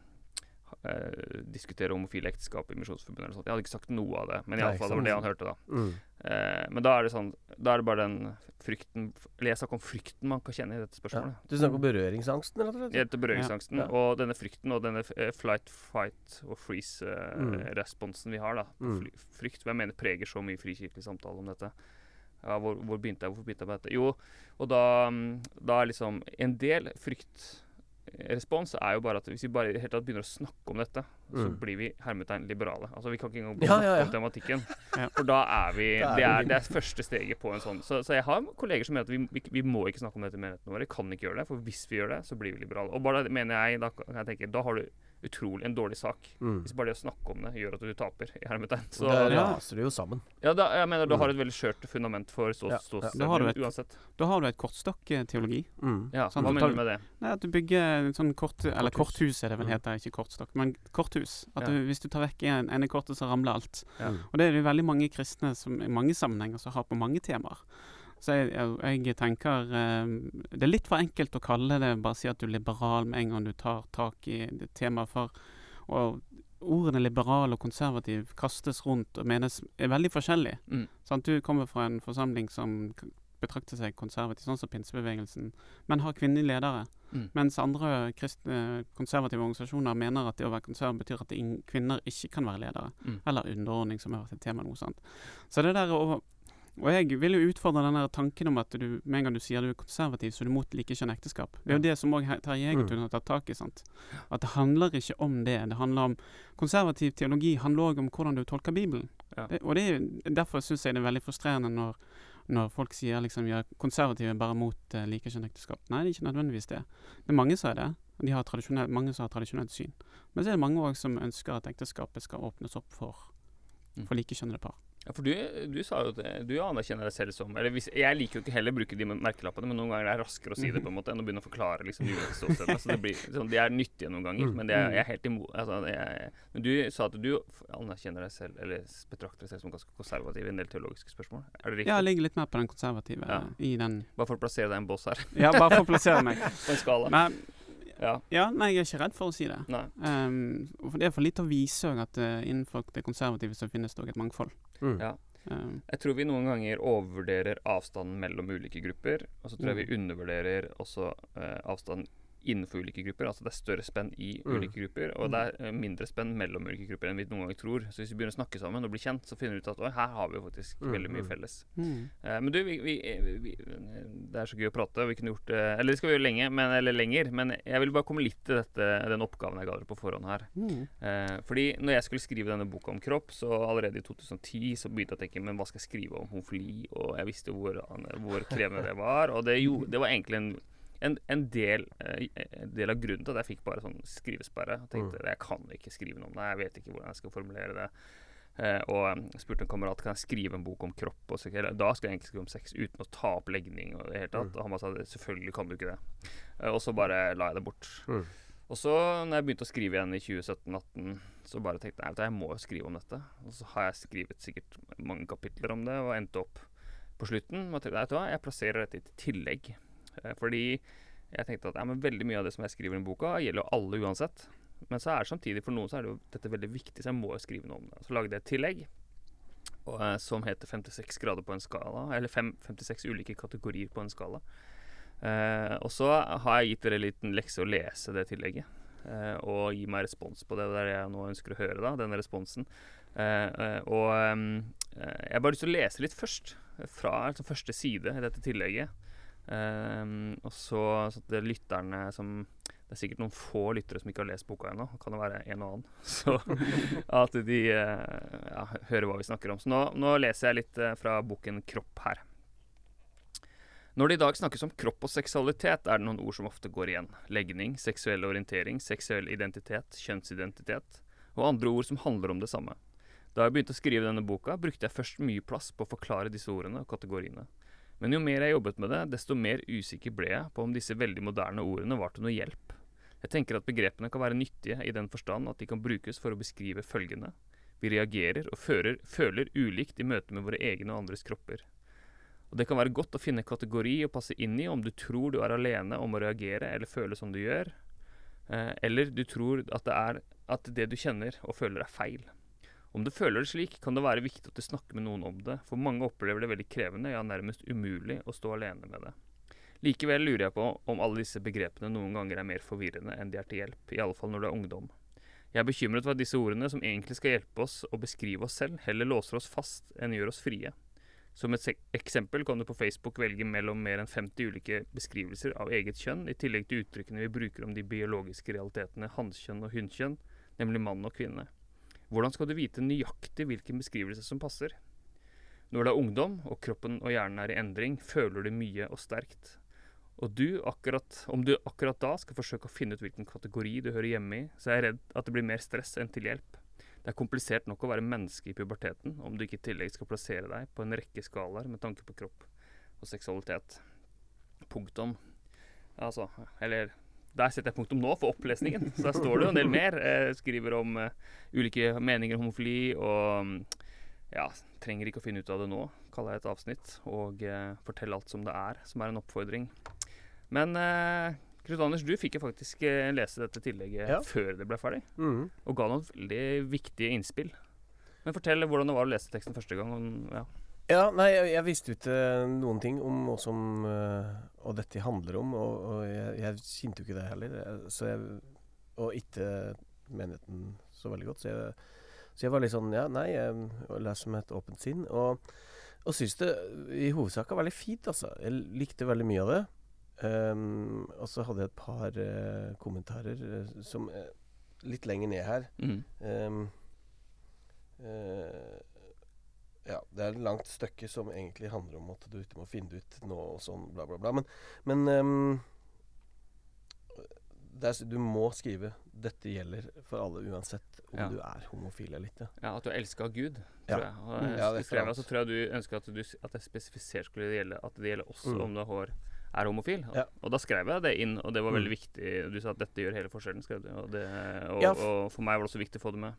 eh, diskutere homofile ekteskap i Misjonsforbundet eller sånt. Jeg hadde ikke sagt noe av det, men iallfall det var det han hørte, da. Mm. Eh, men da er det sånn Da er det bare den frykten Eller jeg snakker om frykten man kan kjenne i dette Ja. spørsmålet. Du snakker om berøringsangsten, rett og slett? Etter berøringsangsten. Ja. Og denne frykten og denne eh, flight, fight og Mm. freeze-responsen vi har. da Mm. Frykt hvem jeg mener preger så mye frikirkelig samtale om dette. Ja, hvor, hvor begynte jeg? Hvorfor begynte jeg med dette? Jo, og da, mm, da er liksom En del fryktrespons er jo bare at hvis vi bare hele tatt begynner å snakke om dette, så Mm. blir vi hermetegn liberale. Altså Vi kan ikke engang Ja, snakke ja, ja. om tematikken. (laughs) Ja. For da er vi det, er, det er første steget på en sånn. Så, så jeg har kolleger som mener at vi, vi, vi må ikke snakke om dette i menigheten vår. Vi kan ikke gjøre det, for hvis vi gjør det, så blir vi liberale. Og bare det mener jeg, da kan jeg tenke, da har du utrolig en dårlig sak. Mm. Hvis bare det å snakke om det gjør at du taper, i hermetegn. Så det Ja. raser du jo sammen. ja, da, jeg mener du Mm. har et veldig skjørt fundament for stå, Ja, ståsted, ja. Da har du et- uansett. Da har du et kortstokk-teologi. Mm. Ja, sånn, Hva mener du med det? Nei, At du bygger sånn kort... Eller Korthus. korthus er det vel Mm. heter, ikke kortstokk. Men korthus. At Ja. du, hvis du tar vekk en, ene kortet, så ramler alt. Ja. Mm. Og det er det jo veldig mange kristne som i mange sammenhenger som har på mange temaer. Så jeg, jeg, jeg tenker eh, Det er litt for enkelt å kalle det bare si at du er liberal med en gang du tar tak i det temaet. For og ordene liberal og konservativ kastes rundt og menes er veldig forskjellig. Mm. Sant? Du kommer fra en forsamling som betrakter seg konservativ, sånn som pinsebevegelsen, men har kvinnelige ledere. Mm. Mens andre kristne konservative organisasjoner mener at det å være konservativ betyr at kvinner ikke kan være ledere. Mm. Eller underordning, som har vært et tema noe sånt. Så det der å og jeg vil jo utfordre den tanken om at du med en gang du sier du er konservativ, så er du mot likekjønn ekteskap. Det er jo det som òg Terje Egertun har tatt tak i. sant? At det handler ikke om det. Det handler om Konservativ teologi handler òg om hvordan du tolker Bibelen. Ja. Det, og det er, derfor syns jeg det er veldig frustrerende når, når folk sier liksom er konservative er bare mot uh, likekjønn ekteskap. Nei, det er ikke nødvendigvis det. Det er mange som er det. De har mange som har tradisjonelt syn. Men så er det mange òg som ønsker at ekteskapet skal åpnes opp for, Mm. for likekjønnede par. Ja, for du, du sa jo det, du anerkjenner deg selv som Eller hvis, Jeg liker jo ikke heller å bruke de merkelappene, men noen ganger er det raskere å si det på en måte enn å begynne å forklare liksom ulike ståsteder. Så det blir, sånn, de er nyttige noen ganger, Mm. men det er, jeg er helt imot altså, er, Men du sa at du anerkjenner deg selv, eller betrakter deg selv som ganske konservativ i en del teologiske spørsmål. Er det riktig? Ja, jeg ligger litt mer på den konservative Ja. i den Bare for å plassere deg i en bås her, Ja, bare for å plassere meg. (laughs) på en skala. Men Ja. ja, nei, jeg er ikke redd for å si det. Um, for det er for litt å vise òg at uh, innenfor det konservative så finnes det òg et mangfold. Mm. Ja. Um, Jeg tror vi noen ganger overvurderer avstanden mellom ulike grupper. Og så tror jeg vi undervurderer også uh, avstanden innenfor ulike grupper. Altså det er større spenn i Mm. ulike grupper, og det er eh, mindre spenn mellom ulike grupper enn vi noen ganger tror. Så hvis vi begynner å snakke sammen og bli kjent, så finner vi ut at her har vi faktisk Mm, veldig mye mm. felles. mm. Uh, men du, vi, vi, eh, vi, det er så gøy å prate. Vi kunne gjort det Eller det skal vi gjøre lenge, men, eller lenger. Men jeg vil bare komme litt til dette, den oppgaven jeg ga dere på forhånd her. Mm. Eh, fordi når jeg skulle skrive denne boka om kropp, så allerede i 2010 så begynte jeg å tenke men hva skal jeg skrive om homofili, og jeg visste hvor, hvor krevende det var. Og det, jo, det var egentlig en, en, en, del, eh, en del av grunnen til at jeg fikk bare sånn skrivesperre. Jeg tenkte jeg kan ikke skrive noe om det, jeg vet ikke hvordan jeg skal formulere det. Eh, og jeg spurte en kamerat kan jeg skrive en bok om kropp. Så, da skal jeg egentlig skrive om sex uten å ta opp legning. Og det hele tatt. Mm. Og han sa selvfølgelig kan du ikke det. Eh, og så bare la jeg det bort. Mm. Og så når jeg begynte å skrive igjen i 2017-2018, så bare tenkte jeg at jeg må jo skrive om dette. Og så har jeg skrevet sikkert mange kapitler om det, og endte opp på slutten med hva, jeg plasserer dette i tillegg. Eh, fordi jeg tenkte at ja, veldig mye av det som jeg skriver i boka, gjelder alle uansett. Men så er det samtidig for noen så er det jo dette veldig viktig, så jeg må jo skrive noe om det. Så lagde jeg et tillegg og, eh, som heter 56 grader på en skala, eller 5, 56 ulike kategorier på en skala. Eh, og så har jeg gitt dere en liten lekse å lese det tillegget. eh, og gi meg respons på det. Det er det jeg nå ønsker å høre, da, denne responsen. Eh, eh, og jeg har bare lyst til å lese litt først, fra altså, første side i dette tillegget. Ehm, og så så det lytterne som Det er sikkert noen få lyttere som ikke har lest boka ennå. Kan det være en og annen. (laughs) Så at de eh, ja, hører hva vi snakker om. Så nå, nå leser jeg litt eh, fra boken 'Kropp' her. Når det i dag snakkes om kropp og seksualitet, er det noen ord som ofte går igjen. Legning, seksuell orientering, seksuell identitet, kjønnsidentitet og andre ord som handler om det samme. Da jeg begynte å skrive denne boka, brukte jeg først mye plass på å forklare disse ordene og kategoriene. Men jo mer jeg jobbet med det, desto mer usikker ble jeg på om disse veldig moderne ordene var til noe hjelp. Jeg tenker at begrepene kan være nyttige i den forstand at de kan brukes for å beskrive følgende. Vi reagerer og fører, føler ulikt i møte med våre egne og andres kropper. Og det kan være godt å finne kategori å passe inn i om du tror du er alene om å reagere eller føle som du gjør, eh, eller du tror at det, er, at det du kjenner og føler er feil. Om du føler det slik, kan det være viktig at du snakker med noen om det, for mange opplever det veldig krevende, ja nærmest umulig, å stå alene med det. Likevel lurer jeg på om alle disse begrepene noen ganger er mer forvirrende enn de er til hjelp, i alle fall når du er ungdom. Jeg er bekymret for at disse ordene, som egentlig skal hjelpe oss å beskrive oss selv, heller låser oss fast enn gjør oss frie. Som et eksempel kan du på Facebook velge mellom mer enn 50 ulike beskrivelser av eget kjønn, i tillegg til uttrykkene vi bruker om de biologiske realitetene hannkjønn og hunnkjønn, nemlig mann og kvinne. Hvordan skal du vite nøyaktig hvilken beskrivelse som passer? Når du er ungdom, og kroppen og hjernen er i endring, føler du mye og sterkt. Og du, akkurat, om du akkurat da skal forsøke å finne ut hvilken kategori du hører hjemme i, så er jeg redd at det blir mer stress enn til hjelp. Det er komplisert nok å være menneske i puberteten om du ikke i tillegg skal plassere deg på en rekke skalaer med tanke på kropp og seksualitet. Punktum. Altså, eller der setter jeg punktum nå for opplesningen. Så der står det jo en del mer. Jeg skriver om eh, ulike meninger om homofili og ja, trenger ikke å finne ut av det nå, kaller jeg et avsnitt. Og eh, fortell alt som det er, som er en oppfordring. Men eh, Knut Anders, du fikk jo faktisk eh, lese dette tillegget Ja. før det ble ferdig, Mm. og ga noen veldig viktige innspill. Men fortell hvordan det var å lese teksten første gang. Og, ja. Ja, nei, jeg, jeg visste jo ikke noen ting om hva som uh, Og dette handler om, og, og jeg, jeg kjente jo ikke det heller. Så jeg, og ikke menigheten så veldig godt. Så jeg, så jeg var litt sånn Ja, nei, jeg leser med et åpent sinn. Og, og syns det i hovedsak er veldig fint, altså. Jeg likte veldig mye av det. Um, og så hadde jeg et par uh, kommentarer uh, som eh, Litt lenger ned her. Mm. Um, eh, ja, det er et langt stykke som egentlig handler om at du ikke må finne det ut nå og sånn, bla, bla, bla. Men, men um, det er, du må skrive 'dette gjelder for alle', uansett om Ja. du er homofil eller ikke. ja, At du elsker Gud, tror Ja. tror jeg. Og, Mm. eh, Ja, det er skrev så tror jeg du ønsker at, du, at det spesifisert skulle gjelde At det gjelder også Mm. om du har, er homofil. Ja. og da skrev jeg det inn, og det var veldig Mm. viktig. Du sa at dette gjør hele forskjellen, skrev du. Og, det, og, Ja, og for meg var det også viktig å få det med.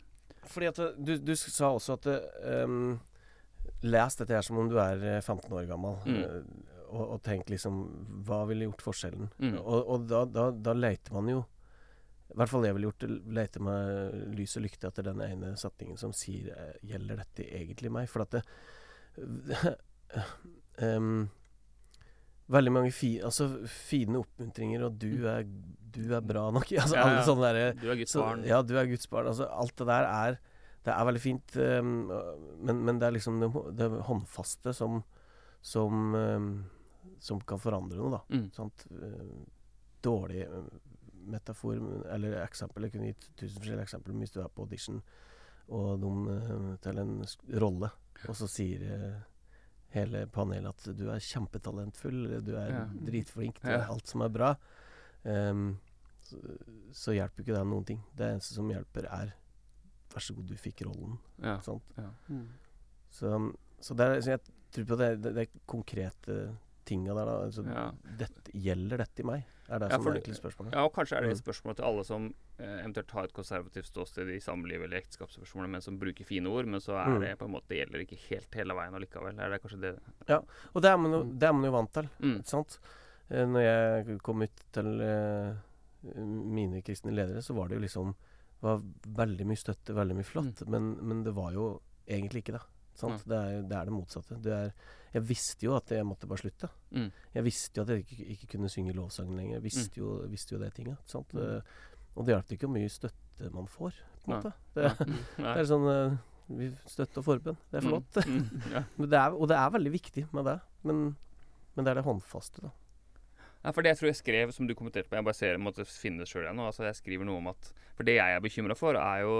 Fordi at du, du sa også at det, ehm, Les dette her som om du er eh, 15 år gammel, Mm. eh, og, og tenk liksom Hva ville gjort forskjellen? Mm. Og, og da, da, da leter man jo I hvert fall jeg ville gjort leter med lys og lykte etter den ene setningen som sier eh, Gjelder dette egentlig meg? For at det um, (laughs) Veldig mange fi, altså, fine oppmuntringer, og du er, du er bra nok. (laughs) Altså. Ja, alle ja. sånne der, Du er Guds så. Ja, du er Guds barn. Altså, alt det der er Det er veldig fint, ehm, men, men det er liksom det, det håndfaste som som, ehm, som kan forandre noe, da. Mm. Sant? Dårlig eh, metafor eller eksempel. Jeg kunne gitt tusen forskjellige eksempler hvis du er på audition og de eh, til en rolle, og så sier eh, hele panelet at du er kjempetalentfull, du er Ja. dritflink, du er alt som er bra. Um, så, så hjelper ikke det noen ting. Det eneste som hjelper, er Vær så god, du fikk rollen. Ja. Sant? Ja. Mm. Så, så, det er, så jeg tror på det, det, det konkrete tinga der, da. Altså, Ja. dette, gjelder dette i meg? Er det Ja, som er egentlig spørsmålet? Ja, og kanskje er det Mm. et spørsmål til alle som eh, eventuelt har et konservativt ståsted i samliv eller ekteskapsspørsmål, men som bruker fine ord, men så er Mm. det på en måte det gjelder ikke helt hele veien allikevel. Er det kanskje det Ja, Og det er, man jo, det er man jo vant til. mm. Ikke sant? Eh, Når jeg kom ut til eh, mine kristne ledere, så var det jo liksom var veldig mye støtte, veldig mye flott. Mm. Men, men det var jo egentlig ikke det. Sant? Det, er, det er det motsatte. Det er, jeg visste jo at jeg måtte bare slutte. Mm. Jeg visste jo at jeg ikke, ikke kunne synge lovsangen lenger. Jeg visste, jo, visste jo det tinget. Sant? Mm. Eh, Og det hjalp ikke hvor mye støtte man får, på en måte. Det, (laughs) det er sånn eh, vi og forbønn. Det er flott. Mm. Mm. Ja. (laughs) Men det er, og det er veldig viktig med det. Men, men det er det håndfaste, da. Ja, for det jeg tror jeg skrev, som du kommenterte på Jeg bare ser, måtte finne det sjøl igjen nå. Altså, jeg skriver noe om at For det jeg er bekymra for, er jo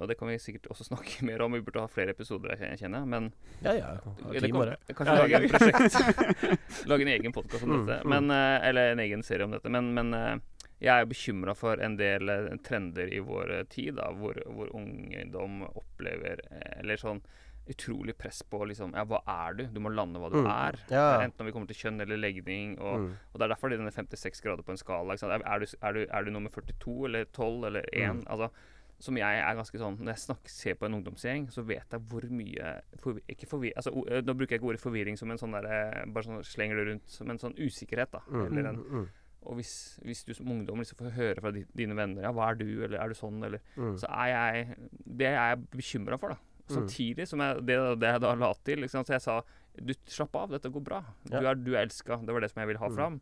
Og det kan vi sikkert også (laughs) snakke mer om, vi burde ha flere episoder, jeg kjenner. Men Ja, ja. det kan, kanskje lage et prosjekt. (laughs) lage en egen podkast om Mm, dette. mm. Men, eh, eller en egen serie om dette. Men, men eh, jeg er bekymra for en del eh, trender i vår tid, da, hvor, hvor ungdom opplever Eller sånn utrolig press på liksom Ja, hva er du? Du må lande hva du Mm. er. Ja. Enten om vi kommer til kjønn eller legning. Og, Mm. og det er derfor det er denne 56 grader på en skala. Er, du, er, du, er du nummer 42 eller 12 eller 1? Mm. Altså, som jeg er ganske sånn Når jeg snakker, ser på en ungdomsgjeng, så vet jeg hvor mye forvi, Ikke forvi, altså, o- Nå bruker jeg ikke ordet forvirring som en sånn der, bare sånn slenger det rundt som en sånn usikkerhet. da Mm. Eller en, Mm. Og hvis, hvis du som ungdom liksom får høre fra dine venner Ja, hva er du, eller er du sånn, eller Mm. Så er jeg Det er jeg bekymra for, da. Mm. Samtidig som jeg, det, det jeg da la til Liksom. Så jeg sa du, slapp av, dette går bra. Du er, du er elska. Det var det som jeg ville ha Mm. fram.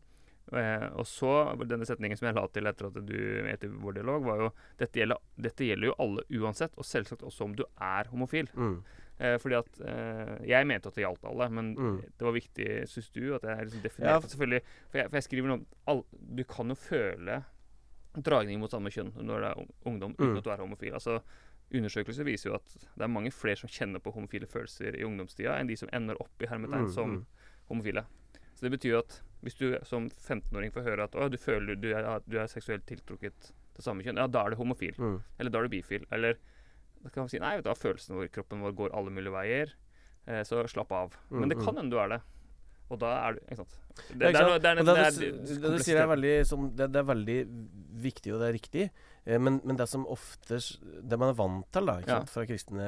Eh, og så denne setningen som jeg la til etter at du etter vår dialog, var jo dette gjelder, dette gjelder jo alle uansett, og selvsagt også om du er homofil. Mm. Eh, fordi at eh, Jeg mente at det gjaldt alle, men Mm. det var viktig, syns du, at jeg liksom definerte ja. selvfølgelig For jeg, for jeg skriver noe all, Du kan jo føle dragning mot samme kjønn når du er ung- ungdom, uten Mm. at du er homofil. Altså Undersøkelser viser jo at det er mange flere som kjenner på homofile følelser i ungdomstida, enn de som ender opp i hermetegn Mm, som mm. homofile. Så det betyr at hvis du som 15-åring får høre at du føler du er, du er seksuelt tiltrukket til samme kjønn, ja, da er du homofil. Mm. Eller da er du bifil. Eller da kan man si nei, hva, følelsene våre, kroppen vår går alle mulige veier, eh, så slapp av. Men det Mm, kan hende du er det. Og da er du Ikke sant. Det, det er noe- sant? det er det, det det, er det er veldig, sånn, det, det er veldig viktig, og det er riktig. Eh, men, men det som ofte Det man er vant til da, Ja. fra kristne,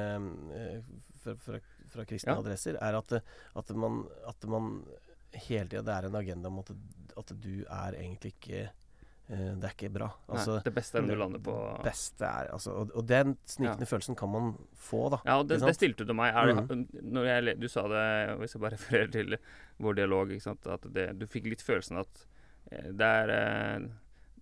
eh, fra, fra, fra kristne Ja. adresser, er at, at, man, at man hele tida Det er en agenda om at, at du er egentlig ikke eh, det er ikke bra. Nei, Altså, det beste er om du lander på beste er altså, og, og den snikende følelsen kan man få, da. Ja, og det, det stilte du meg. Er det, når jeg, du sa det, hvis jeg bare (laughs) refererer til vår dialog, at det, du fikk litt følelsen at det er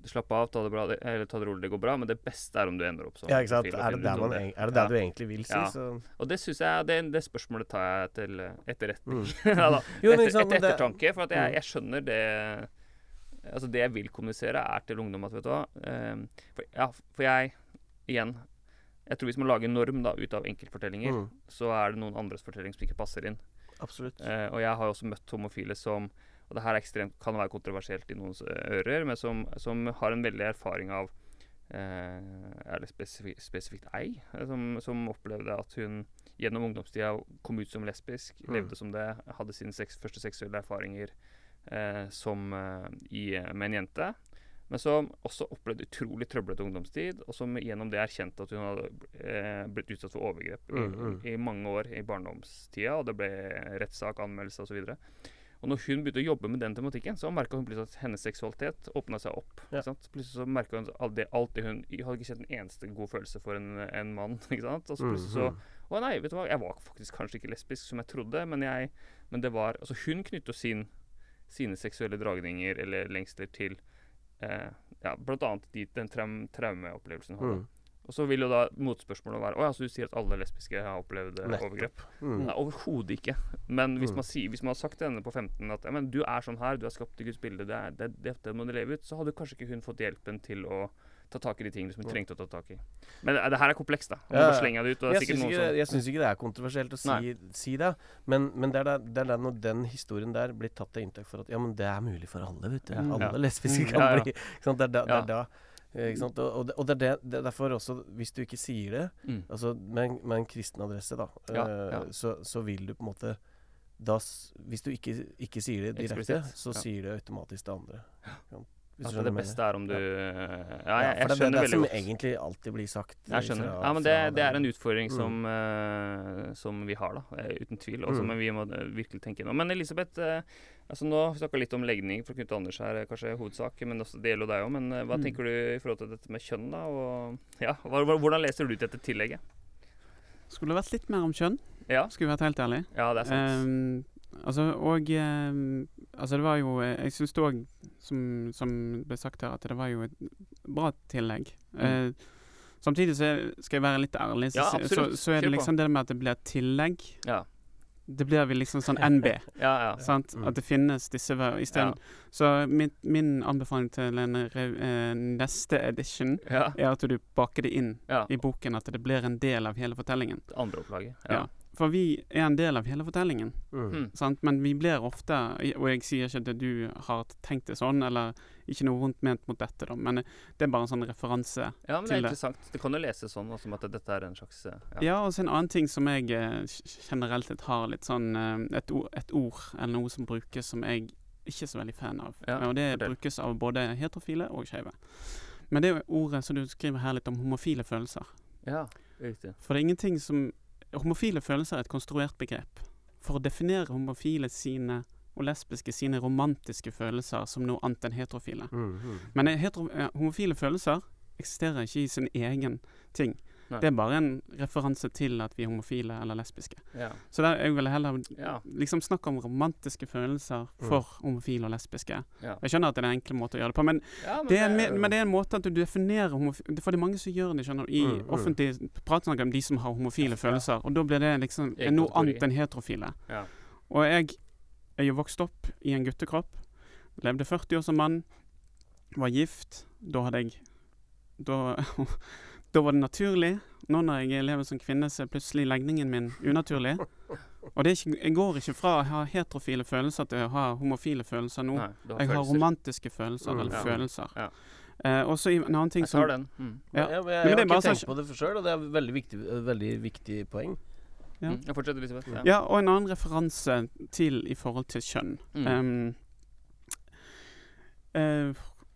Slapp av, ta det, bra, eller ta det rolig, det går bra, men det beste er om du ender opp sånn. Ja, ikke sant. Er det der, man, er det der Ja. du egentlig vil si, Ja. så Og det syns jeg, det, det spørsmålet tar jeg til eh, etterretning. mm. (laughs) ja, da. Jo, men Etter, sant, etter ettertanke. For jeg, Mm. jeg skjønner det Altså det jeg vil kommunisere, er til ungdom at vet du hva um, for, Ja, for jeg Igjen. Jeg tror hvis man lager norm da, ut av enkeltfortellinger, mm. så er det noen andres fortelling som ikke passer inn. Absolutt. Uh, og jeg har også møtt homofile som Og det her er ekstremt, kan være kontroversielt i noens eh, ører, men som, som har en veldig erfaring av eh, Eller spesifikt, spesifikt ei, eh, som, som opplevde at hun gjennom ungdomstida kom ut som lesbisk, Mm. levde som det, hadde sine seks, første seksuelle erfaringer eh, som, eh, i, med en jente. Men som også opplevde utrolig trøblete ungdomstid, og som gjennom det erkjente at hun hadde eh, blitt utsatt for overgrep i, Mm, mm. i mange år i barndomstida, og det ble rettssak, anmeldelse osv. Og når hun begynte å jobbe med den tematikken, så merka hun plutselig at hennes seksualitet åpna seg opp. Ja. Plutselig så merka hun alt det, alt det hun hadde ikke kjent en eneste god følelse for en, en mann. (laughs) ikke sant? Og så plutselig så Mhm. Å nei, vet du hva, jeg var faktisk kanskje ikke lesbisk som jeg trodde, men jeg Men det var Altså, hun knytta sin sine seksuelle dragninger eller lengsler til eh, ja, blant annet de, den traumeopplevelsen hun hadde. Mm. Og så vil jo da motspørsmålet være Å ja, så du sier at alle lesbiske har opplevd eh, Nettopp. overgrep? Mm. Nei, overhodet ikke. Men hvis Mm. man, sier, hvis man har sagt til henne på 15 at ja, men du er sånn her, du er skapt i Guds bilde, det, er, det, det, det må du leve ut, så hadde kanskje ikke hun fått hjelpen til å ta tak i de tingene som hun Mm. trengte å ta tak i. Men det, det her er komplekst, da. Ja, ut. Jeg syns ikke, som ikke det er kontroversielt å si, si det, men, men det, er da, når den historien der blir tatt til inntekt for at ja, men det er mulig for alle, vet du. Ja. Alle lesbiske Mm, kan bli? Det er da, eh? Og, og, det, er det, er derfor også, hvis du ikke sier det, mm. altså med, med en kristen adresse, da, Ja, eh, ja. Så, så vil du på en måte da, Hvis du ikke, ikke sier det direkte, så sier det automatisk det andre. Ja. Hvis At du det beste er om du Ja, ja jeg, Ja, jeg for det veldig godt. det er som egentlig alltid blir sagt. Jeg skjønner. fra- Ja, men det, det er en utfordring Mm. som, uh, som vi har, da. eh, uten tvil. Også, Mm. Men vi må eh, virkelig tenke gjennom. Men Elisabeth, uh, altså nå snakka litt om legning fra Knut Anders her, kanskje hovedsak. Men også, det gjelder jo deg òg. Men uh, hva Mm. tenker du i forhold til dette med kjønn, da? Og, ja, hvordan leser du ut dette tillegget? Skulle det vært litt mer om kjønn, Ja, skulle vi vært helt ærlig. ja det er sant. Ehm, altså, og eh, Altså, det var jo eh, Jeg syns òg, som, som ble sagt her, at det var jo et bra tillegg. Eh, samtidig så er- skal jeg være litt ærlig, så, Ja, så, så er det liksom det med at det blir et tillegg. ja. Det blir vel liksom sånn (laughs) NB. ja, ja. Sant? Mm. At det finnes disse isteden. stedet. Så min, min anbefaling til en eh, neste edition ja. er at du baker det inn ja. i boken, at det blir en del av hele fortellingen. Andre opplaget. Ja. For vi er en del av hele fortellingen. Mm. Mm. Sant? Men vi blir ofte Og jeg sier ikke at du har tenkt det sånn, eller ikke noe vondt ment mot dette, da, men det er bare en sånn referanse. ja, men det er interessant. Det kan jo leses sånn også, som at dette er en slags eh, Ja, ja. og så en annen ting som jeg eh, generelt sett har litt sånn eh, et, ord, et ord eller noe som brukes som jeg ikke er så veldig fan av. Ja, og det fortell. brukes av både heterofile og skeive. Men det er jo ordet som du skriver her litt om homofile følelser. ja, riktig. For det er ingenting som Homofile følelser er et konstruert begrep. For å definere homofile sine og lesbiske sine romantiske følelser som noe annet enn heterofile. Mm, mm. Men eh, hetero, eh, homofile følelser eksisterer ikke i sin egen ting. Nei. Det er bare en referanse til at vi er homofile eller lesbiske. Ja. Så der jeg vil heller Ja. liksom snakke om romantiske følelser Mm. for homofile og lesbiske. Ja. Jeg skjønner at det er en enkel måte å gjøre det på, men men det er det er, men det er en måte at du definerer homofile For det er mange som gjør det, skjønner. I Mm, mm. offentlig prat snakker om de som har homofile følelser, og da blir det liksom noe annet enn heterofile. Ja. Og jeg er jo vokst opp i en guttekropp. Levde 40 år som mann. Var gift. Da hadde jeg Da, (laughs) da var det naturlig. Nå når jeg lever som kvinne, så er plutselig legningen min unaturlig. (laughs) Og det er ikke, jeg går ikke fra å ha heterofile følelser til å ha homofile følelser nå. Nei, har Jeg har romantiske følelser, Mm. eller Ja. følelser. Ja. Eh, også en annen ting Jeg tar den. Mm. Ja. Jeg, jeg, jeg, jeg har ikke tenkt på det sjøl, og det er et veldig viktig, veldig viktig poeng. Ja. Mm. Jeg fortsetter, Elisabeth. Ja. Ja, og en annen referanse til i forhold til kjønn. Mm. Um, eh,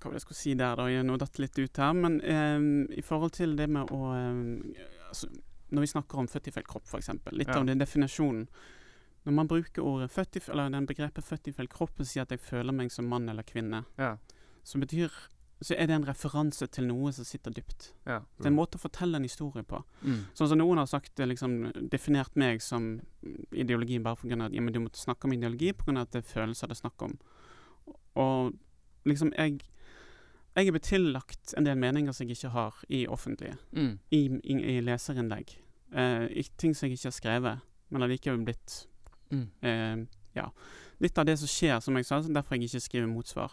hva var det jeg skulle si der, da? Jeg nå datt litt ut her. Men eh, i forhold til det med å eh, altså, Når vi snakker om født i feil kropp, f.eks. Litt Ja. av den definasjonen. Når man bruker ordet født i, eller den begrepet 'født i feil kropp' og sier at jeg føler meg som mann eller kvinne, Ja. så betyr så er det en referanse til noe som sitter dypt. Ja. Det er en måte å fortelle en historie på. Mm. Sånn som noen har sagt, eh, liksom, definert meg som ideologi bare av at ja, men du måtte snakke om ideologi av at det er følelser det er snakk om. Og liksom, jeg jeg er blitt tillagt en del meninger som jeg ikke har i offentlige, Mm. i, i, i leserinnlegg. Uh, i ting som jeg ikke har skrevet, men allikevel blitt Mm. uh, Ja. Litt av det som skjer, som jeg sa, derfor jeg ikke skriver motsvar.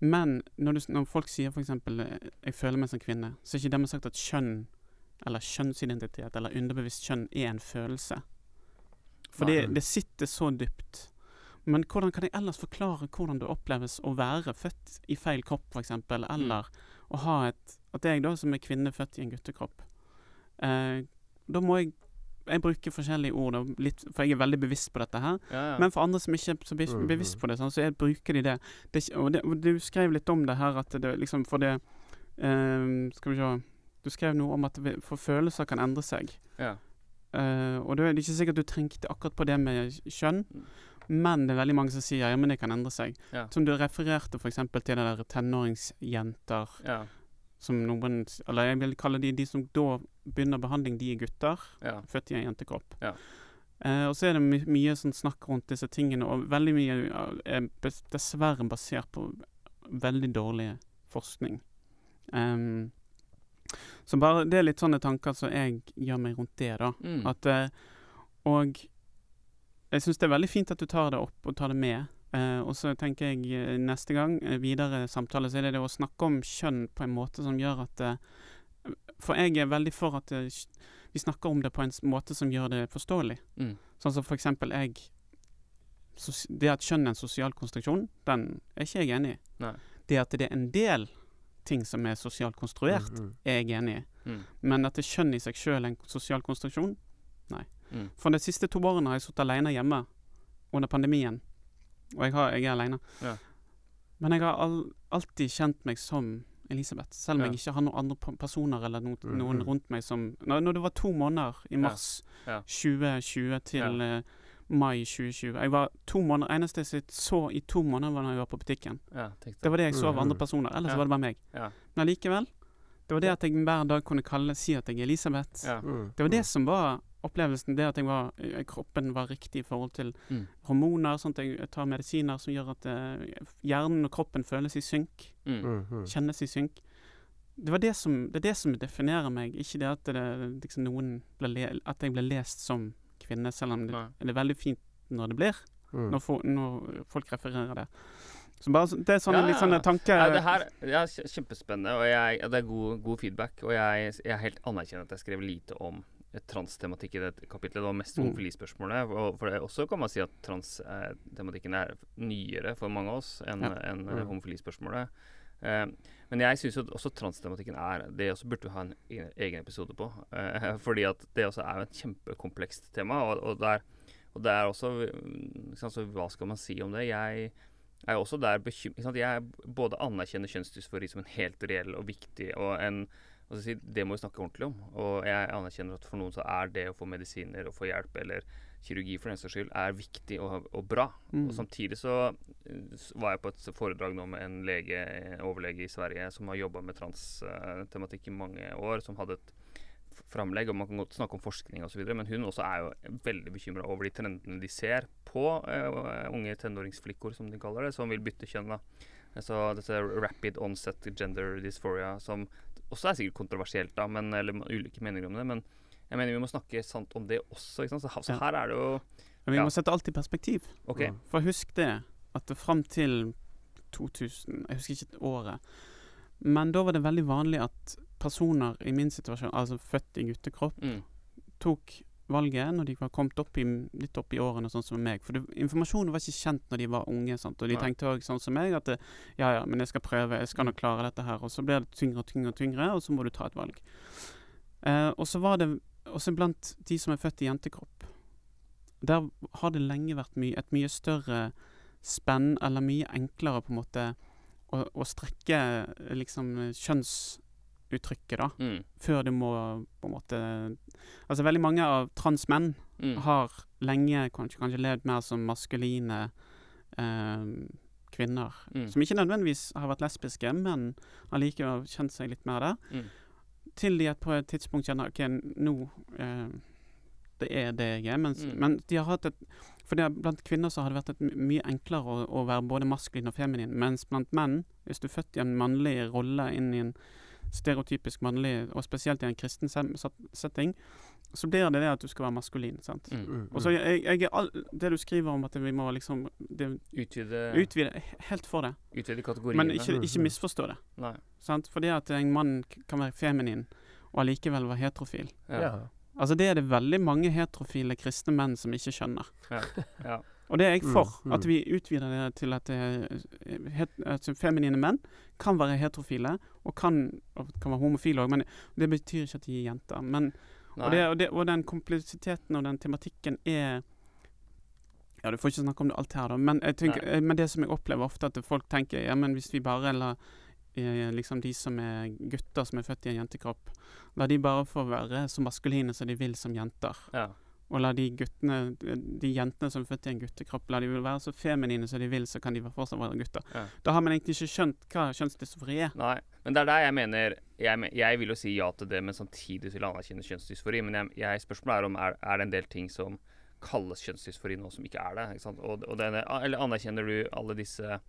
Men når, du, når folk sier f.eks. Eh, 'jeg føler meg som kvinne', så er ikke dermed sagt at kjønn, eller kjønnsidentitet, eller underbevisst kjønn, er en følelse. For det, det sitter så dypt. Men hvordan kan jeg ellers forklare hvordan det oppleves å være født i feil kropp, f.eks., eller å ha et At jeg, da, som er kvinne født i en guttekropp eh, Da må jeg jeg bruker forskjellige ord, litt, for jeg er veldig bevisst på dette her. Ja, ja. Men for andre som ikke er så Mhm. bevisst på det, sånn, så jeg bruker de det. det, og, det og du skrev litt om det her, at det liksom for det eh, Skal vi se Du skrev noe om at vi- for følelser kan endre seg. ja. Eh, og det er ikke sikkert du trengte akkurat på det med kjønn, Mm. Men det er veldig mange som sier ja, men det kan endre seg. Ja. Som du refererte f.eks. til det der tenåringsjenter ja. som noen Eller jeg vil kalle de de som da begynner behandling, de er gutter ja. født i en jentekropp. Ja. Eh, og så er det my mye sånn snakk rundt disse tingene, og veldig mye er dessverre basert på veldig dårlig forskning. Um, så bare det er litt sånne tanker som jeg gjør meg rundt det, da. Mm. At, eh, og jeg syns det er veldig fint at du tar det opp og tar det med. Eh, og så tenker jeg eh, neste gang, eh, videre samtale, så er det det å snakke om kjønn på en måte som gjør at eh, For jeg er veldig for at eh, vi snakker om det på en måte som gjør det forståelig. Mm. Sånn som for eksempel jeg sos- Det at kjønn er en sosial konstruksjon, den er ikke jeg enig i. Nei. Det at det er en del ting som er sosialt konstruert, Mm, mm. er jeg enig i. Mm. Men at det kjønn i seg sjøl er en sosial konstruksjon, nei. Mm. For de siste to årene har jeg sittet alene hjemme under pandemien. Og jeg, har, jeg er alene. Ja. Men jeg har all, alltid kjent meg som Elisabeth, selv om Ja. jeg ikke har noen andre personer eller no Mhm. noen rundt meg som når, når det var to måneder i mars Ja. 2020 til uh, mai 2020 Jeg var to måneder Eneste jeg så i to måneder, var når jeg var på butikken. ja Det var det jeg så av Mhm. andre personer. Ellers Ja. var det bare meg. Ja. Men allikevel. Det var det at jeg hver dag kunne kalle, si at jeg er Elisabeth. Ja. Mm, Det var det mm. som var opplevelsen. Det at jeg var, eh, kroppen var riktig i forhold til Mm. hormoner. Sånn at jeg tar medisiner som gjør at uh, hjernen og kroppen føles i synk. Mm. Mm, mm. Kjennes i synk. Det, var det, som, det er det som definerer meg, ikke det at, det, liksom noen ble le, at jeg ble lest som kvinne, selv om det, det er veldig fint når det blir, Mm. når, for, når folk refererer det. Så bare, det er sånne Ja, litt ja, ja. sånne tanker Ja, det her ja, kjempespennende, og jeg, ja, det er god, god feedback. Og jeg, jeg er helt anerkjenner at jeg skrev lite om transtematikk i det kapitlet. Det var mest Mm. homofilispørsmålet. Og for det også kan man si at transtematikken er nyere for mange av oss enn Ja. enn, Mm. eh, homofilispørsmålet. Eh, men jeg syns også transtematikken er Det også burde vi ha en e- egen episode på. Eh, (laughs) fordi at det også er et kjempekomplekst tema. Og, og, det er, og det er også sant, Så hva skal man si om det? Jeg er også der bekymret Jeg både anerkjenner kjønnsdysfori som en helt reell og viktig og en hva så si, Det må vi snakke ordentlig om. Og jeg anerkjenner at for noen så er det å få medisiner og få hjelp, eller kirurgi for den saks skyld, er viktig og, og bra. Mm. Og samtidig så var jeg på et foredrag nå med en lege, eh, overlege i Sverige som har jobba med transtematikk i mange år, som hadde et framlegg, og man kan godt snakke om forskning osv., men hun også er jo veldig bekymra over de trendene de ser på uh, unge tenåringsflikkor, som de kaller det, som vil bytte kjønn. da. Så dette rapid onset gender dysphoria, som også er sikkert kontroversielt, da, men, eller ulike meninger om det, men jeg mener vi må snakke sant om det også. Så, så her er det jo ja. vi må sette alt i perspektiv. Okay. For husk det, at fram til 2000 Jeg husker ikke året. Men da var det veldig vanlig at personer i min situasjon, altså født i guttekropp, Mm. tok valget når de var kommet opp i, litt opp i årene, sånn som meg. For det, informasjonen var ikke kjent når de var unge. Sant? Og de tenkte òg sånn som meg, at det, ja ja, men jeg skal prøve, jeg skal nok klare dette her. Og så blir det tyngre og tyngre og tyngre, og så må du ta et valg. Eh, og så var det også blant de som er født i jentekropp. Der har det lenge vært my et mye større spenn, eller mye enklere på en måte å, å strekke eh, kjønnsuttrykket, da Mm. før du må på en måte Altså veldig mange av transmenn Mm. har lenge kanskje, kanskje levd mer som maskuline eh, kvinner Mm. som ikke nødvendigvis har vært lesbiske, men allikevel har kjent seg litt mer der, Mm. til de på et tidspunkt kjenner OK, nå eh, Det er det jeg er. Mens, Mm. Men de har hatt et For det, blant kvinner så har det vært et mye enklere å, å være både maskulin og feminin, mens blant menn, hvis du er født i en mannlig rolle inn i en stereotypisk mannlig, og spesielt i en kristen setting, så blir det det at du skal være maskulin. sant? Mm. Mm, Og så jeg, jeg er all, Det du skriver om at vi må liksom det, Utvide, utvide Helt for det. utvide kategoriene. Men ikke, ikke misforstå det. Nei. Sant? Fordi at en mann kan være feminin og allikevel være heterofil. Ja. Ja. Altså Det er det veldig mange heterofile kristne menn som ikke skjønner. Ja. Ja. Og det er jeg Mm, for. mm. At vi utvider det til at, det er het, at feminine menn kan være heterofile, og kan, og kan være homofile òg. Men det betyr ikke at de er jenter. Men, og, det, og, det, og den kompleksiteten og den tematikken er Ja, du får ikke snakke om det alt her, da. Men, tenker, eh, men det som jeg opplever ofte, at folk tenker Ja, men hvis vi bare lar eh, liksom de som er gutter som er født i en jentekropp, la de bare få være så maskuline som de vil som jenter. ja. Og la de guttene, de jentene som er født i en guttekropp, la de være så feminine som de vil, så kan de fortsatt være gutter. Ja. Da har man egentlig ikke skjønt hva kjønnsdysfori er. Nei, men det er der jeg mener Jeg, jeg vil jo si ja til det, men samtidig vil jeg anerkjenne kjønnsdysfori. Men jeg, jeg, spørsmålet er om er, er det en del ting som kalles kjønnsdysfori nå, som ikke er det. Ikke? Og, og denne, eller anerkjenner du alle disse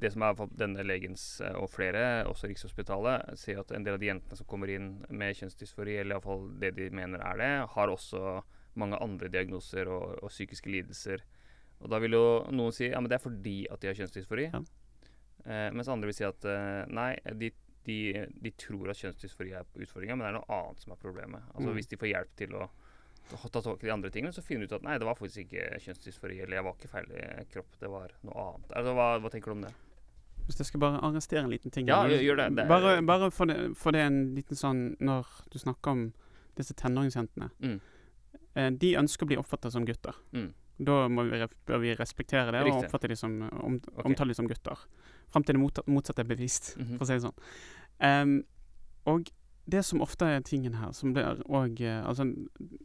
Det som er denne legens eh, og flere, også Rikshospitalet, sier at en del av de jentene som kommer inn med kjønnsdysfori, eller iallfall det de mener er det, har også mange andre diagnoser og, og psykiske lidelser. Og da vil jo noen si ja, men det er fordi at de har kjønnsdysfori. Ja. Eh, mens andre vil si at eh, nei, de, de, de tror at kjønnsdysfori er utfordringa, men det er noe annet som er problemet. Altså Mm. Hvis de får hjelp til å ta ta tak i de andre tingene, så finner du ut at nei, det var faktisk ikke kjønnsdysfori, eller jeg var ikke feil i kropp, det var noe annet. Altså, hva, hva tenker du om det? Hvis jeg skal bare arrestere en liten ting Ja, her. gjør- det. Det Bare, bare for, det, for det en liten sånn Når du snakker om disse tenåringsjentene. Mm. Eh, de ønsker å bli oppfattet som gutter. Mm. Da må vi, bør vi respektere det og oppfatte de som, om, okay. omtale dem som gutter. Fram til det motsatte er bevist, Mhm. for å si det sånn. Um, og det som ofte er tingen her, som blir òg Altså,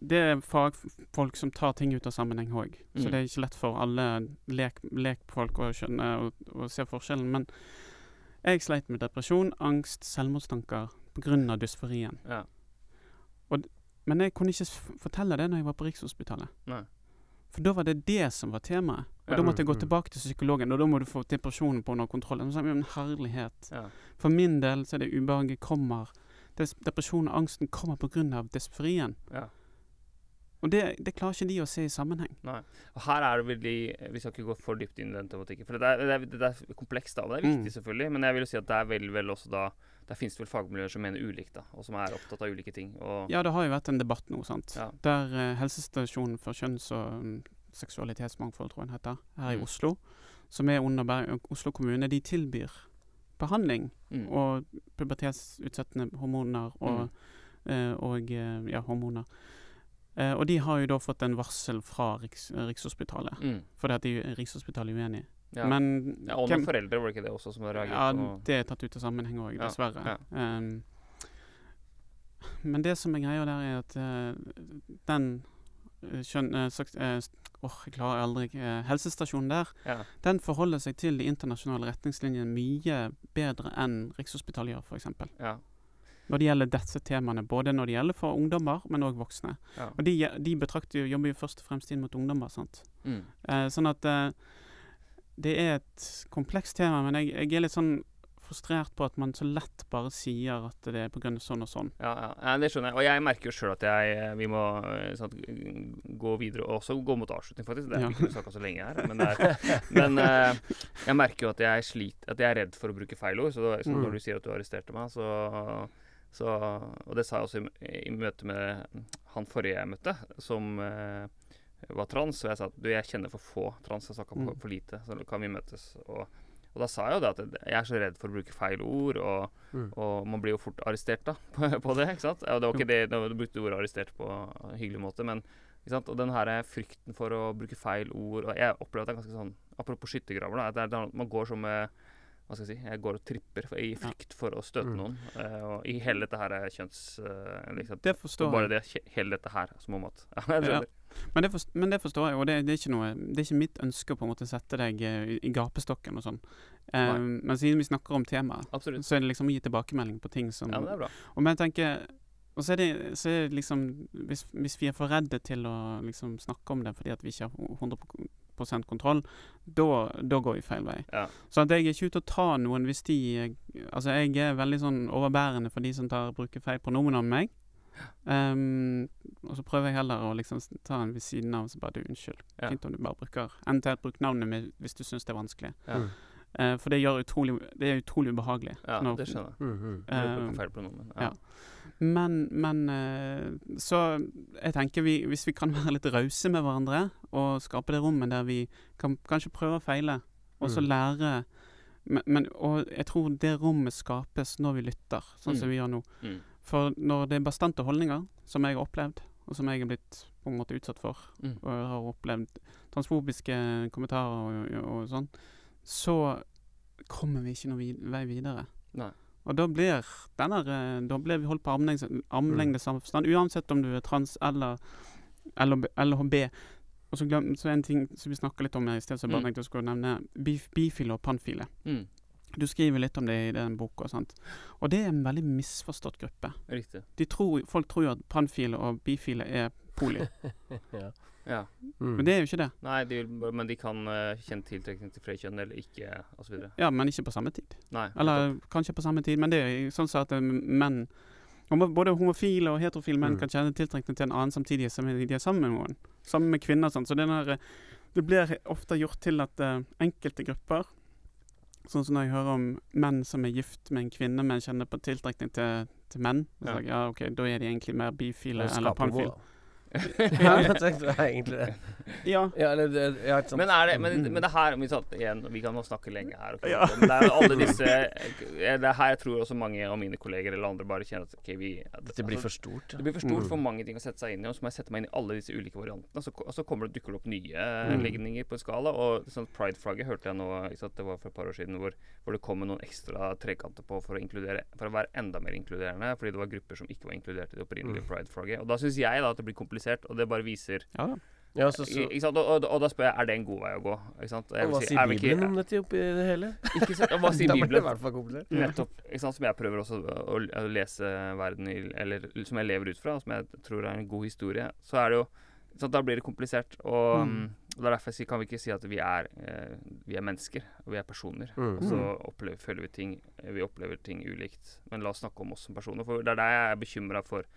det er fagfolk som tar ting ut av sammenheng òg. Så Mm. det er ikke lett for alle lek, lekfolk å skjønne og, og se forskjellen. Men jeg sleit med depresjon, angst, selvmordstanker pga. dysforien. Ja. Men jeg kunne ikke fortelle det når jeg var på Rikshospitalet. Nei. For da var det det som var temaet. Og Ja. da måtte jeg gå Mm, tilbake til psykologen, og da må du få depresjonen på under kontroll. Og så Men herlighet. Ja. For min del så er det ubehaget kommer Depresjonen og angsten kommer pga. dysforien. ja. Og det, det klarer ikke de å se i sammenheng. Nei. Og her er det veldig Vi skal ikke gå for dypt inn i den tematikken, for det er, det er, det er komplekst, da. Og det er viktig, Mm. selvfølgelig, men jeg vil jo si at det er vel, vel også da Der finnes det vel fagmiljøer som mener ulikt, da, og som er opptatt av ulike ting. Ja, det har jo vært en debatt nå, sant. Ja. Der uh, Helsestasjonen for kjønns- og um, seksualitetsmangfold, tror jeg den heter, her i Mm. Oslo, som er under Bergen, Oslo kommune, de tilbyr behandling mm. og pubertetsutsettende hormoner og, eh, og eh, ja, hormoner. Eh, og de har jo da fått en varsel fra Riks, Rikshospitalet, Mm. fordi at de, Rikshospitalet er uenig. Ja. Men ja, og noen foreldre, var det ikke det også, som har reagert ja, på det er tatt ut av sammenheng òg, dessverre. ja. Um, men det som er greia der, er at uh, den eh, skjønn... eh, Åh, jeg klarer aldri eh, Helsestasjonen der, Ja. den forholder seg til de internasjonale retningslinjene mye bedre enn Rikshospitalet gjør, f.eks. Ja. Når det gjelder disse temaene, både når det gjelder for ungdommer, men òg voksne. Ja. Og de, de betrakter jo, jobber jo først og fremst inn mot ungdommer, sant. Mm. Eh, sånn at eh, det er et komplekst tema, men jeg, jeg er litt sånn frustrert på at man så lett bare sier at det er pga. sånn og sånn. Ja, ja. ja, det skjønner jeg. Og jeg merker jo sjøl at jeg, eh, vi må eh, sånn, gå videre, og også gå mot avslutning, faktisk. Det er Ja. ikke snakka så lenge her. Men, er, men uh, jeg merker jo at jeg sliter At jeg er redd for å bruke feil ord. Så, da, så Mm. når du sier at du arresterte meg, så, så Og det sa jeg også i, i møte med han forrige jeg møtte, som uh, var trans. Og jeg sa at du, jeg kjenner for få trans. Jeg snakka for, Mm. for lite. Så kan vi møtes? Og, og da sa jeg jo det at jeg er så redd for å bruke feil ord. og Mm. og man blir jo fort arrestert da, (laughs) på, på det. ikke sant? Og det var ikke det, da brukte du ordet arrestert på en hyggelig måte, men ikke sant? Og den her frykten for å bruke feil ord og Jeg opplever at det er ganske sånn Apropos skyttergraver, da. At det er, man går som med hva skal jeg si, jeg går og tripper i frykt for å støte Mm. noen. Uh, og i hele dette her er kjønns... Uh, liksom, Det forstår forstår bare det, hele dette her, som om at ja, Ja. Men det, forstår, men det forstår jeg, og det, det, er noe, det er ikke mitt ønske å på en måte sette deg eh, i, i gapestokken og sånn. Um, men siden vi snakker om temaet, Absolutt. så er det liksom å gi tilbakemelding på ting som Ja, det er bra. Og men jeg tenker Og så er det, så er det liksom hvis, hvis vi er for redde til å liksom snakke om det fordi at vi ikke har 100 kontroll, da da går vi feil vei. Ja. Så at jeg er ikke ute og tar noen hvis de Altså, jeg er veldig sånn overbærende for de som tar bruker feil pronomen om meg. Um, og så prøver jeg heller å liksom ta en ved siden av og så bare du, unnskyld. Ja. Fint om du bare bruker Eventuelt bruk navnet mitt hvis du syns det er vanskelig. Ja. Eh, for det gjør utrolig Det er utrolig ubehagelig. Ja, når- det skjønner jeg. Mm, mm. Eh, feil pronomen. ja. Men, men uh, Så jeg tenker vi, hvis vi kan (laughs) være litt rause med hverandre, og skape det rommet der vi kan kanskje prøve og feile, og så Mm. lære men, men, Og jeg tror det rommet skapes når vi lytter, sånn som Mm. vi gjør nå. Mm. For når det er bastante holdninger, som jeg har opplevd, og som jeg er blitt på en måte utsatt for, Mm. og har opplevd transfobiske kommentarer og, og sånn, så kommer vi ikke noen vid vei videre. Nei. Og da blir denne, eh, Da blir vi holdt på armlengdes armlengdes avstand, uansett om du er trans eller LHB. Og så, glem, så en ting som vi snakka litt om her i sted, som jeg bare Mm. tenkte jeg skulle nevne. Bif, bifile og panfile. Mm. Du skriver litt om det i den boka. sant? Og det er en veldig misforstått gruppe. Riktig. De tror, folk tror jo at panfile og bifile er poli, (laughs) ja. Ja. Mm. men det er jo ikke det. Nei, de, vil men de kan uh, kjenne tiltrekning til flere kjønn eller ikke, osv. Ja, Men ikke på samme tid. Nei. Eller nettopp. kanskje på samme tid, men det er sånn at eh, menn Både homofile og heterofile menn Mm. kan kjenne tiltrekning til en annen samtidig som de er sammen med noen. Sammen med kvinner og sånn. Så det, der, eh, det blir ofte gjort til at uh, enkelte grupper Sånn som når jeg hører om menn som er gift med en kvinne, men kjenner på tiltrekning til, til menn. Så Ja. ja. Jeg, ja, ok, Da er de egentlig mer bifile eller panfile. (laughs) ja, jeg tenkte det er egentlig det. Ja. Ja, eller det, ja, ikke sant. Men, er det, men, Mm. men det her vi, satt igjen, vi kan snakke lenge her. Okay? Ja. Men det er jo alle (laughs) disse Det er her jeg tror også mange av mine kolleger eller andre bare kjenner at okay, vi Dette blir altså, for stort. Det blir for stort Mm. for mange ting å sette seg inn i, og så må jeg sette meg inn i alle disse ulike variantene. Så, og så kommer det, dukker det opp nye Mm. legninger på en skala. Og sånn Pride-flagget hørte jeg nå sant, Det var for et par år siden hvor, hvor det kom noen ekstra trekanter på for å For å være enda mer inkluderende, fordi det var grupper som ikke var inkludert i det opprinnelige Mm. Pride-flagget. Og da syns jeg da at det blir komplisert, og det bare viser ja. Ja, så, så, ikke sant? Og, og, og da spør jeg er det en god vei å gå. Ikke sant? Jeg og hva si, sier Bibelen ikke- Bibelen om dette oppi det hele? (laughs) Ikke sant? Og Hva sier (laughs) det i Bibelen? hvert fall komplisert. Nettopp. Ikke sant? Som jeg prøver også å, å, å lese verden i, eller som jeg lever ut fra, og som jeg tror er en god historie. Så er det jo ikke sant? Da blir det komplisert. Og, Mm. og det er derfor jeg sier, kan vi ikke si at vi er, eh, vi er mennesker, og vi er personer. Mm. Og så opplever, føler vi ting Vi opplever ting ulikt. Men la oss snakke om oss som personer. For det er der jeg er bekymra for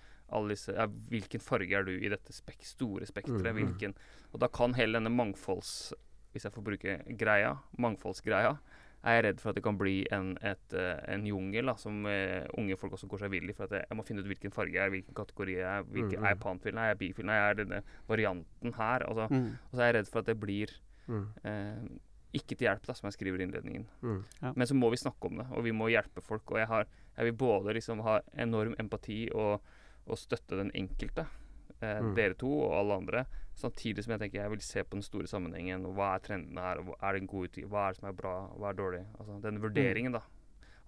disse ja, Hvilken farge er du i dette spek store spekteret? Mm, mm. Hvilken Og da kan hele denne mangfolds... Hvis jeg får bruke greia, mangfoldsgreia, er jeg redd for at det kan bli en, et, eh, en jungel da, som uh, unge folk også går seg vill i. For at jeg, jeg må finne ut hvilken farge jeg er, hvilken kategori jeg er. Hvilken, Mm. Er jeg panfil? Nei, er jeg bifil? Nei, er denne varianten her? Altså, Mm. og så er jeg redd for at det blir Mm. eh, ikke til hjelp, da, som jeg skriver i innledningen. Mm. Men så må vi snakke om det, og vi må hjelpe folk. Og jeg, har, jeg vil både liksom ha enorm empati og, og støtte den enkelte, eh, Mm. dere to og alle andre, samtidig som jeg tenker jeg vil se på den store sammenhengen. og Hva er trendene her? og Er det en god utvikling? Hva er det som er bra? Hva er dårlig? Altså den vurderingen, da.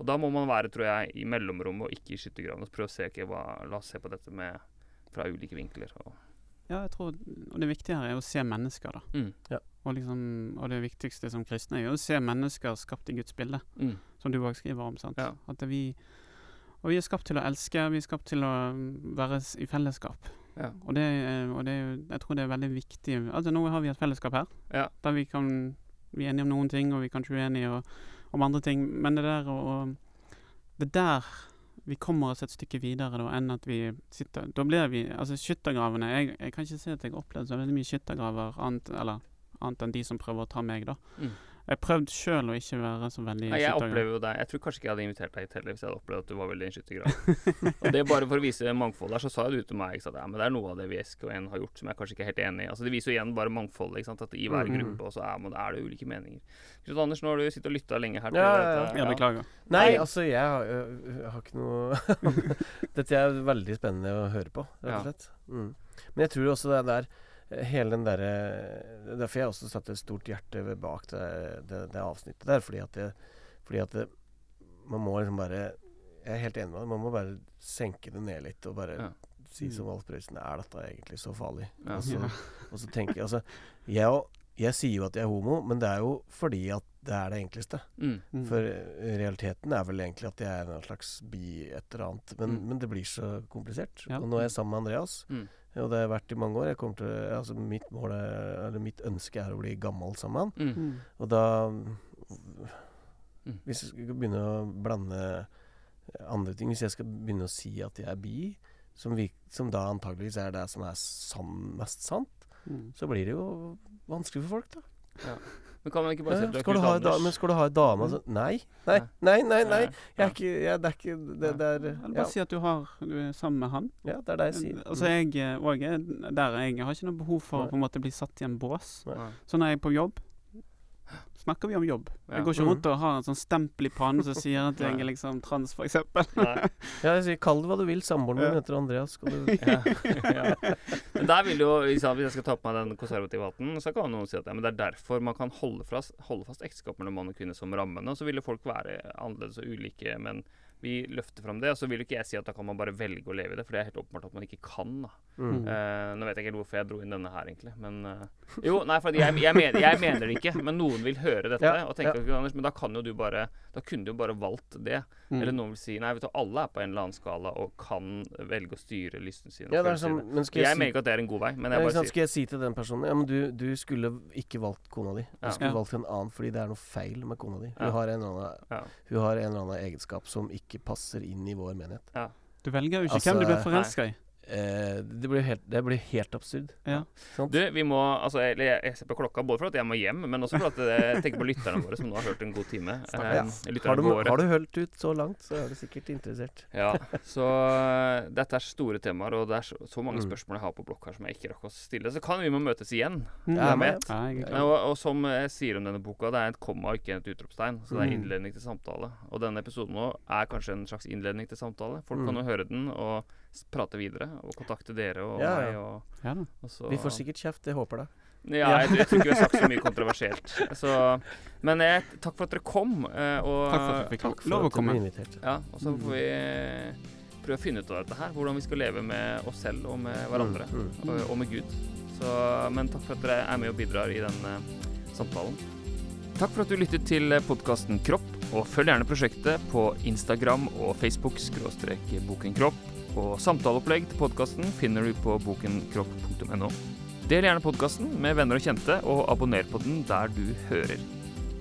Og da må man være, tror jeg, i mellomrommet og ikke i skyttergraven. Prøve å se okay, hva, La oss se på dette med, fra ulike vinkler. Og, Ja, jeg tror Og det viktige her er å se mennesker, da. mm, Og, liksom, og det viktigste som kristne er jo å se mennesker skapt i Guds bilde, mm, som du òg skriver om. sant? Ja. At vi, og vi er skapt til å elske, vi er skapt til å være i fellesskap. ja. Og det, er- og det er jeg tror det er veldig viktig Altså Nå har vi et fellesskap her, Ja. der vi kan vi er enige om noen ting, og vi kan ikke være uenige og, om andre ting. Men det der og, Det er der vi kommer oss et stykke videre da, enn at vi sitter Da blir vi Altså, skyttergravene jeg, jeg kan ikke si at jeg har opplevd så veldig mye skyttergraver annet, eller, annet enn de som prøver å ta meg, da. Mm. Jeg har prøvd sjøl å ikke være så veldig Nei, jeg opplever jo deg Jeg tror kanskje ikke jeg hadde invitert deg hit heller hvis jeg hadde opplevd at du var veldig en skyttergrav. og det er bare for å vise mangfold der, så sa jo du til meg ikke sant? Ja, men det er noe av det vi SK1 har gjort som jeg kanskje ikke er helt enig i. Altså Det viser jo igjen bare mangfoldet. ikke sant? At i hver Mm. gruppe også er, man- er det ulike meninger. Knut Anders, nå har du sittet og lytta lenge her. til Ja, ja, dette. Jeg beklager. Nei, altså, jeg har, jeg har ikke noe (laughs) Dette er veldig spennende å høre på, rett og slett. Mm. Men jeg tror også det der eh, Hele den derre Derfor jeg også satte et stort hjerte bak det, det, det avsnittet der. Fordi at det, Fordi at det, man må liksom bare Jeg er helt enig med deg. Man må bare senke det ned litt og bare Ja. si som Alf Prøysen Er dette egentlig så farlig? Ja. Og, så, og så tenker jeg altså jeg, jeg sier jo at jeg er homo, men det er jo fordi at det er det enkleste. Mm. Mm. For eh, realiteten er vel egentlig at jeg er en slags bi et eller annet. Men, Mm. men det blir så komplisert. Ja. Og nå er jeg sammen med Andreas. Mm. Og det har jeg vært i mange år. Jeg til, altså mitt, mål er, eller mitt ønske er å bli gammel sammen med han. Mm. Mm. Og da Mm. Hvis jeg skal begynne å blande andre ting Hvis jeg skal begynne å si at jeg er bi, som, vi, som da antageligvis er det som er sann, mest sant, Mm. så blir det jo vanskelig for folk, da. Men kan man ikke bare si at du er skal, du Knut Anders? men skal du ha ei dame altså, Nei, nei, nei, nei. nei. Jeg er ikke jeg, Det er ikke Det, der er Eller ja, bare si at du, har, du er sammen med han. ja, det er det jeg sier. Altså jeg eh, og er der jeg har ikke noe behov for Nei. å på en måte bli satt i en bås. Nei. Så når jeg er på jobb, snakker vi om jobb. Ja. Jeg går ikke Mm. rundt og har en sånn stempel i pannen som sier at jeg er liksom trans, eksempel. Ja, jeg sier kall det hva du vil. Samboeren min heter Andreas. Skal du (laughs) Ja. ja. (laughs) Men der vil jo, Hvis jeg skal ta på meg den konservative hatten, så kan noen si at ja, men det er derfor man kan holde fast, holde fast ekteskap mellom mann og kvinne som rammene. Og så vil folk være annerledes og ulike, men vi løfter fram det. Og så vil jo ikke jeg si at da kan man bare velge å leve i det, for det er helt åpenbart at man ikke kan. da. mm. Uh, nå vet jeg ikke hvorfor jeg dro inn denne her, egentlig. Men uh, Jo, nei, for jeg, jeg, mener, jeg mener det ikke. Men noen vil høre dette Ja, og tenke ja. Anders, Men da kan jo du bare Da kunne du jo bare valgt det. Mm. Eller noen vil si nei, vet du, alle er på en eller annen skala og kan velge å styre lysten sin. Ja, er sånn, men skal jeg jeg, mener ikke at det er en god vei, men jeg bare sant, sier Skal jeg si til den personen Ja, men du, du skulle ikke valgt kona di. Du Ja. skulle valgt en annen fordi det er noe feil med kona di. Hun, Ja. har, en eller annen, Ja. hun har en eller annen egenskap som ikke passer inn i vår menighet. Du velger jo ikke Altså, hvem du blir nei. forelska i. Eh, det, blir helt, det blir helt absurd. Ja. Sant? Du, vi må Altså, jeg, jeg ser på klokka både for at jeg må hjem, men også for at jeg tenker på lytterne våre, som nå har hørt en god time. Eh, har, du, våre. har du hørt ut så langt, så er du sikkert interessert. Ja, så uh, dette er store temaer, og det er så, så mange Mm. spørsmål jeg har på blokk her som jeg ikke rakk å stille. Så kan vi må møtes igjen. Mm. Ja, men- Ja, jeg er Og, og som jeg sier om denne boka, det er et komma, ikke et utropstegn. Så det er Mm. innledning til samtale. Og denne episoden nå er kanskje en slags innledning til samtale. Folk kan Mm. jo høre den og prate videre, og kontakte dere og Ja, meg. Og, og så Vi får sikkert kjeft, jeg håper det. Ja, jeg, jeg tror ikke vi har sagt så mye (laughs) kontroversielt. Så, men jeg, takk for at dere kom. eh, Og, Takk for at vi fikk for lov å komme. Ja, og så får vi prøve å finne ut av dette her. Hvordan vi skal leve med oss selv og med hverandre. Mm, mm. Og, og med Gud. Så, men takk for at dere er med og bidrar i den eh, samtalen. Takk for at du lyttet til podkasten Kropp, og følg gjerne prosjektet på Instagram og Facebook skråstrek Boken Kropp. Og samtaleopplegg til podkasten finner du på bokenkropp.no. Del gjerne podkasten med venner og kjente, og abonner på den der du hører.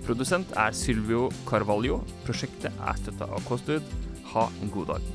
Produsent er Silvio Carvalho. Prosjektet er støtta av KOSTUD. Ha en god dag.